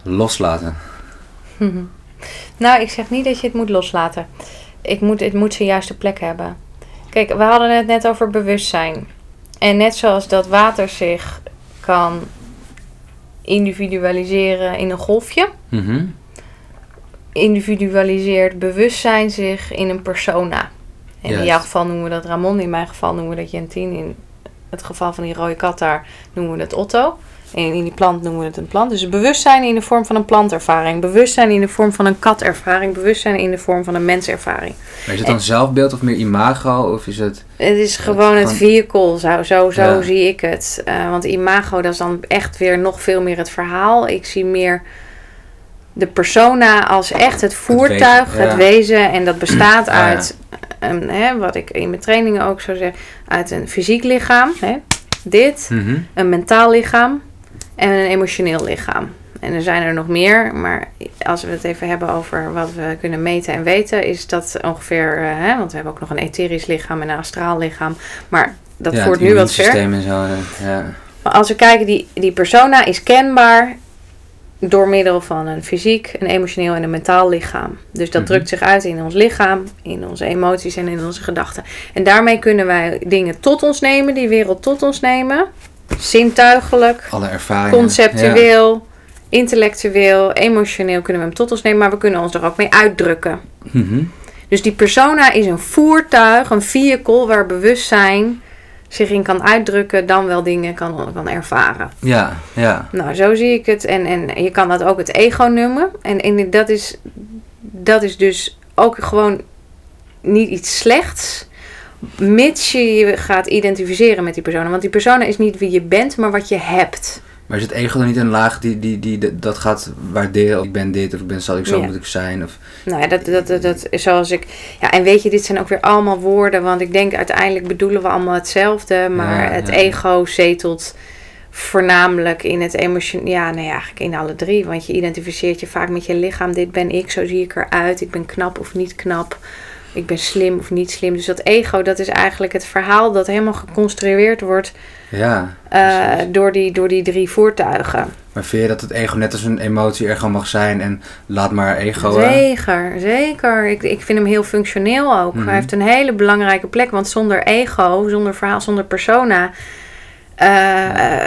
loslaten? Nou, ik zeg niet dat je het moet loslaten. Ik moet, het moet zijn juiste plek hebben. Kijk, we hadden het net over bewustzijn. En net zoals dat water zich kan individualiseren in een golfje, Mhm. Individualiseert bewustzijn zich in een persona. En in jouw geval noemen we dat Ramon, in mijn geval noemen we dat Jentien. In het geval van die rode kat daar noemen we het Otto. En in die plant noemen we het een plant. Dus bewustzijn in de vorm van een plantervaring. Bewustzijn in de vorm van een katervaring. Bewustzijn in de vorm van een menservaring. Maar is het dan zelfbeeld of meer imago? Of is het... Het is Het gewoon het gewoon- vehicle, zo, zo, zo Ja. zie ik het. Eh, want imago, dat is dan echt weer nog veel meer het verhaal. Ik zie meer de persona als echt het voertuig, wezen, het ja. wezen. En dat bestaat ja. uit, een, hè, wat ik in mijn trainingen ook zo zeg, uit een fysiek lichaam. Hè, dit, Mhm. een mentaal lichaam en een emotioneel lichaam. En er zijn er nog meer, maar als we het even hebben over wat we kunnen meten en weten, is dat ongeveer, eh, hè, want we hebben ook nog een etherisch lichaam en een astraal lichaam, maar dat Ja, voert nu wat ver. immuunsysteem en zo. Ja. Maar als we kijken, die, die persona is kenbaar door middel van een fysiek, een emotioneel en een mentaal lichaam. Dus dat Mhm. drukt zich uit in ons lichaam, in onze emoties en in onze gedachten. En daarmee kunnen wij dingen tot ons nemen, die wereld tot ons nemen. Zintuigelijk, Alle ervaringen. conceptueel, intellectueel, emotioneel kunnen we hem tot ons nemen, maar we kunnen ons er ook mee uitdrukken. Mhm. Dus die persona is een voertuig, een vehicle waar bewustzijn zich in kan uitdrukken, dan wel dingen kan, kan ervaren. ja, ja. Nou, zo zie ik het. En, en je kan dat ook het ego noemen. En, en dat, is, dat is dus ook gewoon niet iets slechts. Mits je je gaat identificeren met die persoon. Want die persoon is niet wie je bent, maar wat je hebt. Maar is het ego dan niet een laag die, die, die dat gaat waarderen? Ik ben dit of ik ben zal ik zo Ja. moet ik zijn? Of, Nou ja, dat, dat, dat, dat is zoals ik. Ja, en weet je, dit zijn ook weer allemaal woorden. Want ik denk uiteindelijk bedoelen we allemaal hetzelfde. Maar Ja, het ja. ego zetelt voornamelijk in het emotion. Ja, nee, eigenlijk in alle drie. Want je identificeert je vaak met je lichaam. Dit ben ik, zo zie ik eruit. Ik ben knap of niet knap. Ik ben slim of niet slim. Dus dat ego, dat is eigenlijk het verhaal dat helemaal geconstrueerd wordt ja. eh, door, die, door die drie voertuigen. Maar vind je dat het ego net als een emotie er gewoon mag zijn en laat maar ego... eh, Zeker, zeker. Ik, ik vind hem heel functioneel ook. Mhm. Hij heeft een hele belangrijke plek, want zonder ego, zonder verhaal, zonder persona, eh,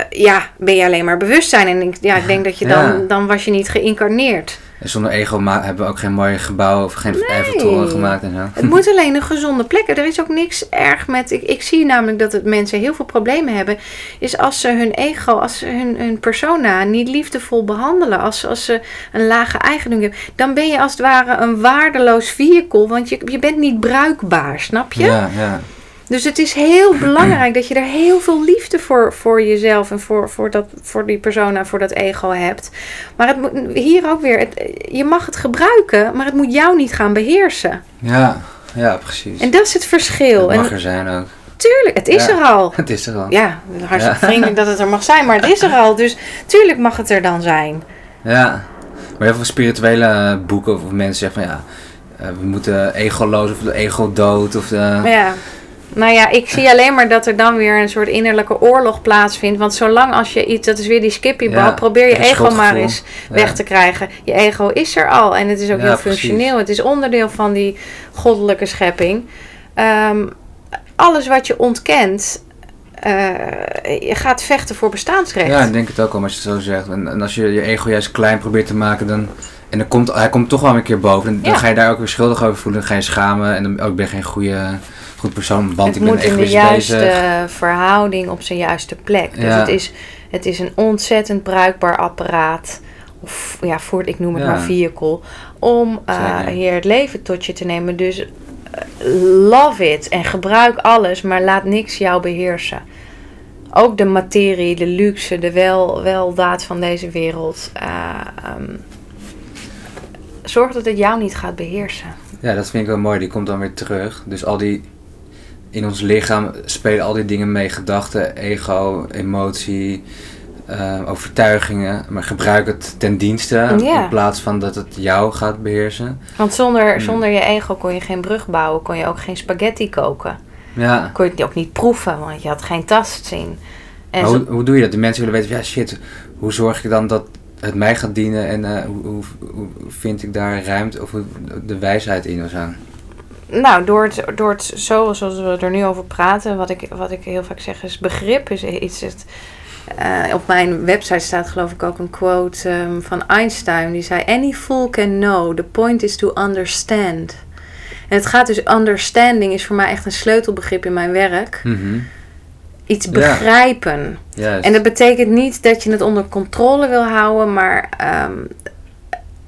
ja, ben je alleen maar bewustzijn. En ik, ja, ik denk dat je dan, Ja. dan was je niet geïncarneerd. En zonder ego hebben we ook geen mooie gebouwen of geen Eiffeltoren gemaakt en zo. Het moet alleen een gezonde plek. Er is ook niks erg met. Ik, ik zie namelijk dat het mensen heel veel problemen hebben. Is als ze hun ego, als ze hun, hun persona niet liefdevol behandelen. Als, als ze een lage eigendom hebben. Dan ben je als het ware een waardeloos vehicle. Want je, je bent niet bruikbaar, snap je? Ja, ja. Dus het is heel belangrijk dat je er heel veel liefde voor, voor jezelf en voor, voor, dat, voor die persona, voor dat ego hebt. Maar het moet, hier ook weer, het, je mag het gebruiken, maar het moet jou niet gaan beheersen. Ja, ja, precies. En dat is het verschil. het mag En er zijn ook. tuurlijk, het is Ja. er al. Het is er al. Ja, hartstikke Ja. vriendelijk dat het er mag zijn, maar het is er al. Dus tuurlijk mag het er dan zijn. Ja. Maar heel veel spirituele boeken of mensen zeggen van ja, eh, we moeten egoloos of de ego dood of de... Ja. Nou ja, ik zie alleen maar dat er dan weer een soort innerlijke oorlog plaatsvindt. Want zolang als je iets, dat is weer die skippybal, Ja, probeer je ego maar eens Ja. weg te krijgen. Je ego is er al en het is ook Ja, heel precies. functioneel. Het is onderdeel van die goddelijke schepping. Ehm, alles wat je ontkent, eh, je gaat vechten voor bestaansrecht. Ja, ik denk het ook al, als je het zo zegt. En, en als je je ego juist klein probeert te maken, dan... En dan komt, hij komt toch wel een keer boven. En dan ga je daar ook weer schuldig over voelen. Dan ga je schamen. En dan ook ben je geen goede, goed persoon, want het ik ben moet in de juiste bezig. verhouding op zijn juiste plek. Dus het, is, het is een ontzettend bruikbaar apparaat. Of ja, voor, ik noem het Ja. maar vehicle. Om eh, hier het leven tot je te nemen. Dus eh, love it. En gebruik alles, maar laat niks jou beheersen. Ook de materie, de luxe, de wel, weldaad van deze wereld. eh, ehm, zorg dat het jou niet gaat beheersen. Ja, dat vind ik wel mooi. Die komt dan weer terug. Dus al die... In ons lichaam spelen al die dingen mee. Gedachten, ego, emotie, eh, overtuigingen. Maar gebruik het ten dienste. Ja. In plaats van dat het jou gaat beheersen. Want zonder, Hmm. zonder je ego kon je geen brug bouwen, kon je ook geen spaghetti koken. Ja. Kon je het ook niet proeven, want je had geen tastzin. En Maar zo- hoe, hoe doe je dat? De mensen willen weten, ja shit, hoe zorg ik dan dat het mij gaat dienen en eh, hoe, hoe, hoe vind ik daar ruimte of de wijsheid in of? Nou, door het, door het zo, zoals we er nu over praten, wat ik, wat ik heel vaak zeg is begrip is iets. Het, eh, op mijn website staat geloof ik ook een quote ehm, van Einstein. Die zei, any fool can know, the point is to understand. En het gaat dus, understanding is voor mij echt een sleutelbegrip in mijn werk. Mhm. Iets Ja. begrijpen. Juist. En dat betekent niet dat je het onder controle wil houden, maar ehm,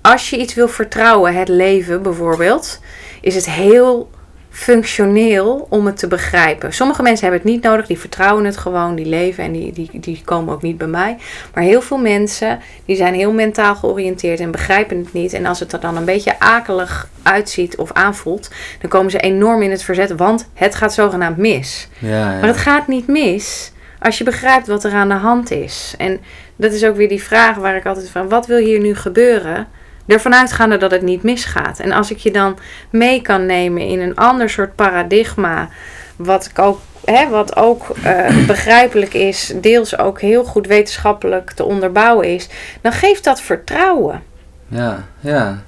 als je iets wil vertrouwen, het leven bijvoorbeeld, is het heel functioneel om het te begrijpen. Sommige mensen hebben het niet nodig, die vertrouwen het gewoon, die leven en die, die, die komen ook niet bij mij. Maar heel veel mensen, die zijn heel mentaal georiënteerd en begrijpen het niet. En als het er dan een beetje akelig uitziet of aanvoelt, dan komen ze enorm in het verzet, want het gaat zogenaamd mis. ja, ja. Maar het gaat niet mis als je begrijpt wat er aan de hand is. En dat is ook weer die vraag waar ik altijd van: wat wil hier nu gebeuren? Ervan uitgaande dat het niet misgaat. En als ik je dan mee kan nemen in een ander soort paradigma, wat ik ook. Hè, wat ook eh, begrijpelijk is, deels ook heel goed wetenschappelijk te onderbouwen is, dan geeft dat vertrouwen. ja, ja.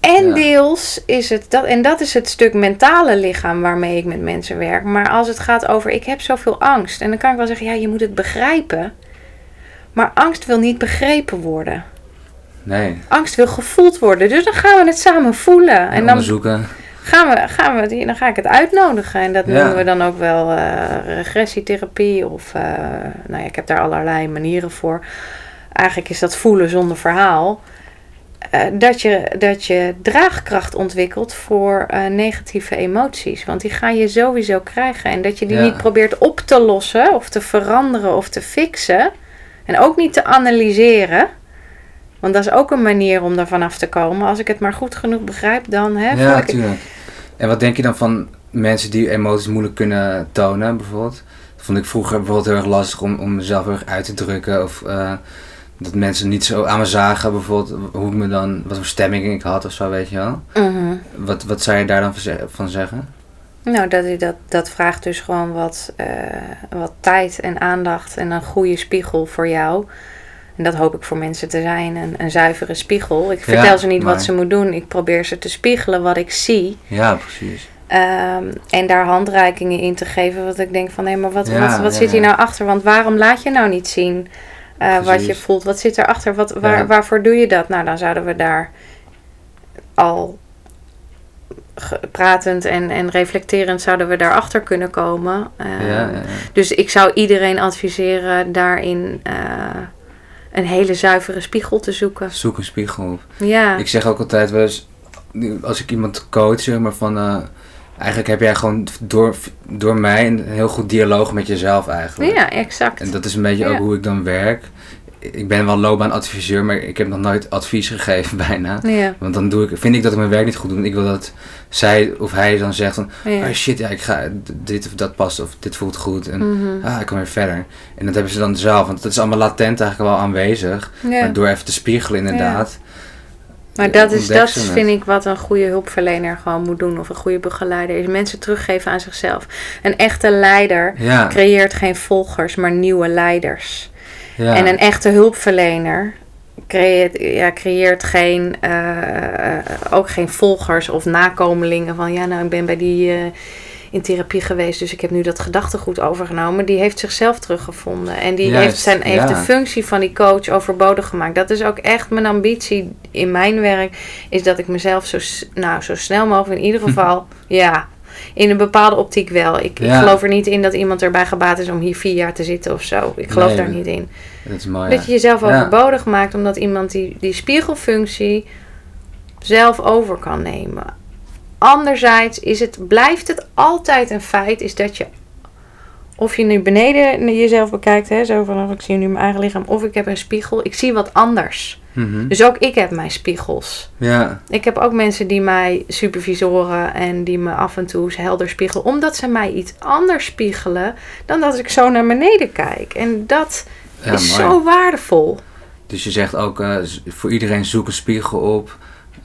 En Ja. deels is het dat, en dat is het stuk mentale lichaam waarmee ik met mensen werk. Maar als het gaat over, ik heb zoveel angst. En dan kan ik wel zeggen, ja, je moet het begrijpen. Maar angst wil niet begrepen worden. Nee, Angst wil gevoeld worden. Dus dan gaan we het samen voelen. En dan, onderzoeken. gaan we, gaan we, dan ga ik het uitnodigen. En dat Ja. noemen we dan ook wel eh, regressietherapie. Of, eh, nou ja, ik heb daar allerlei manieren voor. Eigenlijk is dat voelen zonder verhaal. Eh, dat, je, dat je draagkracht ontwikkelt voor negatieve emoties. Want die ga je sowieso krijgen. En dat je die Ja. niet probeert op te lossen of te veranderen of te fixen. En ook niet te analyseren. Want dat is ook een manier om er vanaf te komen. Als ik het maar goed genoeg begrijp, dan hè, Ja, ik het tuurlijk. En wat denk je dan van mensen die emoties moeilijk kunnen tonen, bijvoorbeeld? Dat vond ik vroeger bijvoorbeeld heel erg lastig om, om mezelf heel erg uit te drukken. Of eh, dat mensen niet zo aan me zagen, bijvoorbeeld hoe ik me dan, wat voor stemming ik had of zo, weet je wel. Mhm. Wat, wat zou je daar dan van zeggen? Nou, dat, dat, dat vraagt dus gewoon wat, eh, wat tijd en aandacht en een goede spiegel voor jou. En dat hoop ik voor mensen te zijn, een, een zuivere spiegel. Ik Ja, vertel ze niet maar- wat ze moeten doen, ik probeer ze te spiegelen wat ik zie. Ja, precies. Ehm, en daar handreikingen in te geven, wat ik denk van, hé, maar wat, Ja, wat, wat ja, zit hier nou achter? Want waarom laat je nou niet zien eh, wat je voelt? Wat zit erachter? Wat, waar. Waarvoor doe je dat? Nou, dan zouden we daar al pratend en, en reflecterend zouden we daarachter kunnen komen. Ehm, ja, ja, ja. Dus ik zou iedereen adviseren daarin eh, een hele zuivere spiegel te zoeken. Zoek een spiegel op. Ja, Ik zeg ook altijd wel eens, als ik iemand coach, zeg maar van, eh, eigenlijk heb jij gewoon door, door mij een heel goed dialoog met jezelf eigenlijk. ja exact. En dat is een beetje Ja. ook hoe ik dan werk. Ik ben wel loopbaanadviseur, maar ik heb nog nooit advies gegeven bijna. ja, Want dan doe ik, vind ik dat ik mijn werk niet goed doe. Ik wil dat zij of hij dan zegt van, ja. oh shit, ja, ik ga, dit of dat past of dit voelt goed. En Mhm. ah, ik kan weer verder. En dat hebben ze dan zelf, want dat is allemaal latent eigenlijk wel aanwezig. ja. Maar door even te spiegelen inderdaad. Maar dat is, ontdek dat vind ik wat een goede hulpverlener gewoon moet doen. Of een goede begeleider. Is mensen teruggeven aan zichzelf. Een echte leider creëert geen volgers, maar nieuwe leiders. Ja. En een echte hulpverlener creëert, ja, creëert geen, eh, eh, ook geen volgers of nakomelingen van ja, nou ik ben bij die eh, in therapie geweest, dus ik heb nu dat gedachtegoed overgenomen. Die heeft zichzelf teruggevonden en die Juist, heeft, zijn, heeft ja. de functie van die coach overbodig gemaakt. Dat is ook echt mijn ambitie in mijn werk, is dat ik mezelf zo, nou, zo snel mogelijk in ieder geval, ja, in een bepaalde optiek wel. Ik, ik geloof er niet in dat iemand erbij gebaat is om hier vier jaar te zitten of zo. Ik geloof Nee, daar niet in. Dat is mooi. Dat je jezelf overbodig maakt omdat iemand die, die spiegelfunctie zelf over kan nemen. Anderzijds is het, blijft het altijd een feit, is dat je, of je nu beneden jezelf bekijkt, hè, zo van ik zie nu mijn eigen lichaam, of ik heb een spiegel, ik zie wat anders. Mhm. Dus ook ik heb mijn spiegels. Ja, Ik heb ook mensen die mij supervisoren en die me af en toe helder spiegelen, omdat ze mij iets anders spiegelen dan dat ik zo naar beneden kijk. En dat ja is mooi. zo waardevol. Dus je zegt ook eh, voor iedereen zoek een spiegel op.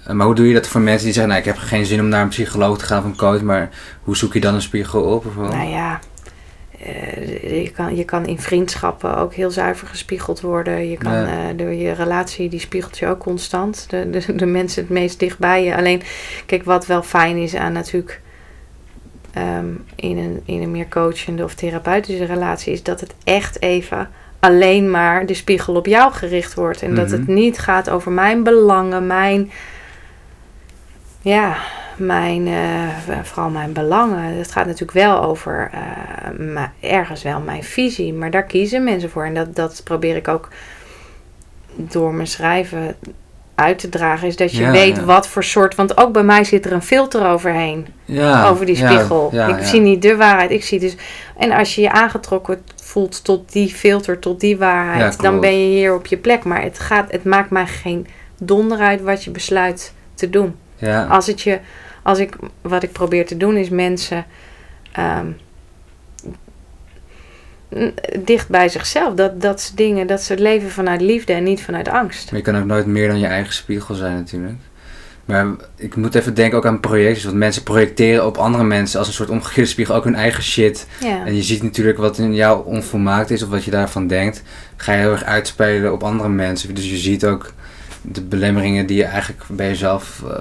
Eh, maar hoe doe je dat voor mensen die zeggen, nou ik heb geen zin om naar een psycholoog te gaan of een coach, maar hoe zoek je dan een spiegel op? Of wel? Nou ja, eh, je, kan, je kan in vriendschappen ook heel zuiver gespiegeld worden. Je kan Ja. eh, door je relatie, die spiegelt je ook constant. De, de, de mensen het meest dichtbij je. Alleen, kijk, wat wel fijn is aan natuurlijk ehm, in, een, in een meer coachende of therapeutische relatie, is dat het echt even alleen maar de spiegel op jou gericht wordt. En dat Mhm. het niet gaat over mijn belangen, mijn. Ja, mijn, eh, vooral mijn belangen. Het gaat natuurlijk wel over eh, ergens wel mijn visie, maar daar kiezen mensen voor. En dat, dat probeer ik ook door mijn schrijven uit te dragen. Is dat je Ja, weet ja. wat voor soort. Want ook bij mij zit er een filter overheen. ja, over die spiegel. ik zie niet de waarheid. Ik zie dus. En als je je aangetrokken voelt tot die filter, tot die waarheid, dan ben je hier op je plek. Maar het, gaat, het maakt mij geen donder uit wat je besluit te doen. Ja, Als het je, als ik, wat ik probeer te doen is mensen ehm, dicht bij zichzelf. Dat, dat ze dingen, dat ze leven vanuit liefde en niet vanuit angst. maar je kan ook nooit meer dan je eigen spiegel zijn natuurlijk. Maar ik moet even denken ook aan projecties, want mensen projecteren op andere mensen als een soort omgekeerde spiegel ook hun eigen shit. Ja, En je ziet natuurlijk wat in jou onvolmaakt is of wat je daarvan denkt. Ga je heel erg uitspelen op andere mensen. Dus je ziet ook de belemmeringen die je eigenlijk bij jezelf eh,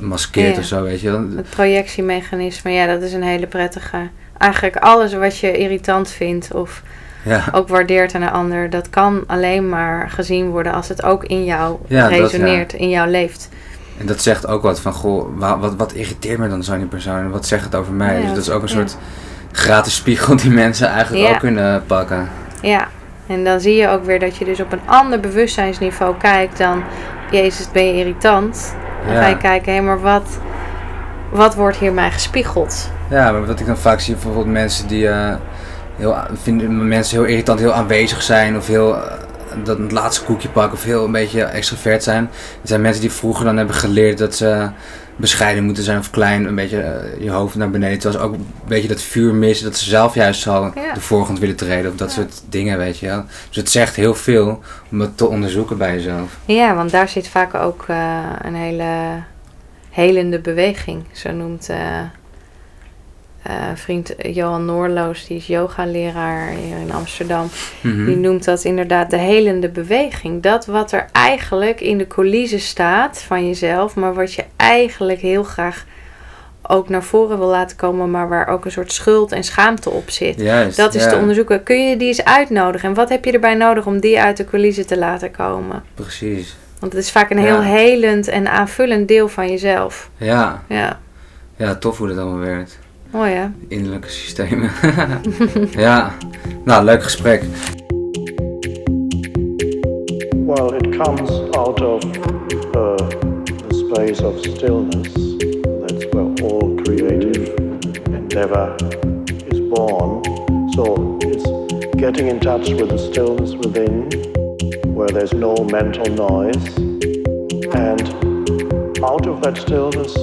maskeert Ja. of zo, weet je wel. het projectiemechanisme, ja, dat is een hele prettige. Eigenlijk alles wat je irritant vindt of Ja, ook waardeert aan een ander, dat kan alleen maar gezien worden als het ook in jou Ja, dat, resoneert, in jou leeft. en dat zegt ook wat van, goh, wa- wat, wat irriteert me dan zo aan die persoon? En wat zegt het over mij? Dus dat is ook een soort gratis spiegel die mensen eigenlijk ook kunnen pakken. Ja, en dan zie je ook weer dat je dus op een ander bewustzijnsniveau kijkt dan, Jezus, ben je irritant? Dan ga je kijken, hé, maar wat, wat wordt hier mij gespiegeld? Ja, maar wat ik dan vaak zie, bijvoorbeeld mensen die eh, heel, vinden mensen heel irritant, heel aanwezig zijn of heel eh, dat het laatste koekje pakken of heel een beetje extravert zijn. Het zijn mensen die vroeger dan hebben geleerd dat ze bescheiden moeten zijn of klein, een beetje eh, je hoofd naar beneden. Terwijl ze ook een beetje dat vuur missen, dat ze zelf juist zo Ja. de voorgrond willen treden of dat Ja. soort dingen, weet je wel. Dus het zegt heel veel om dat te onderzoeken bij jezelf. Ja, want daar zit vaak ook eh, een hele helende beweging. Zo noemt eh, eh, vriend Johan Noorloos, die is yogaleraar hier in Amsterdam. Mhm. Die noemt dat inderdaad de helende beweging. Dat wat er eigenlijk in de coulissen staat van jezelf, maar wat je eigenlijk heel graag ook naar voren wil laten komen, maar waar ook een soort schuld en schaamte op zit. Juist, Dat is ja, te onderzoeken. Kun je die eens uitnodigen? En wat heb je erbij nodig om die uit de coulissen te laten komen? Precies. Want het is vaak een Ja. heel helend en aanvullend deel van jezelf. Ja, Ja, ja, tof hoe dat allemaal werkt. Mooi hè? innerlijke systemen. ja, nou, leuk gesprek. Well, it comes out of uh, the space of stillness. That's where all creative endeavor is born. So it's getting in touch with the stillness within, where there's no mental noise. And out of that stillness,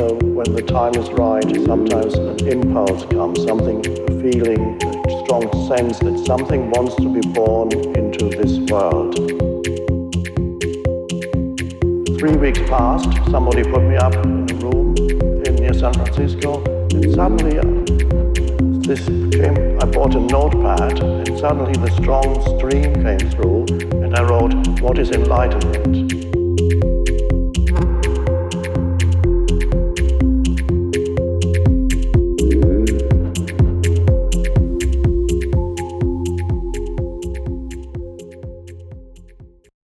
uh, when the time is right, sometimes an impulse comes, something, a feeling, a strong sense that something wants to be born into this world. Three weeks passed, somebody put me up in a room in near San Francisco, and suddenly uh, this came, I bought a notepad, and suddenly the strong stream came through, and I wrote, What is enlightenment?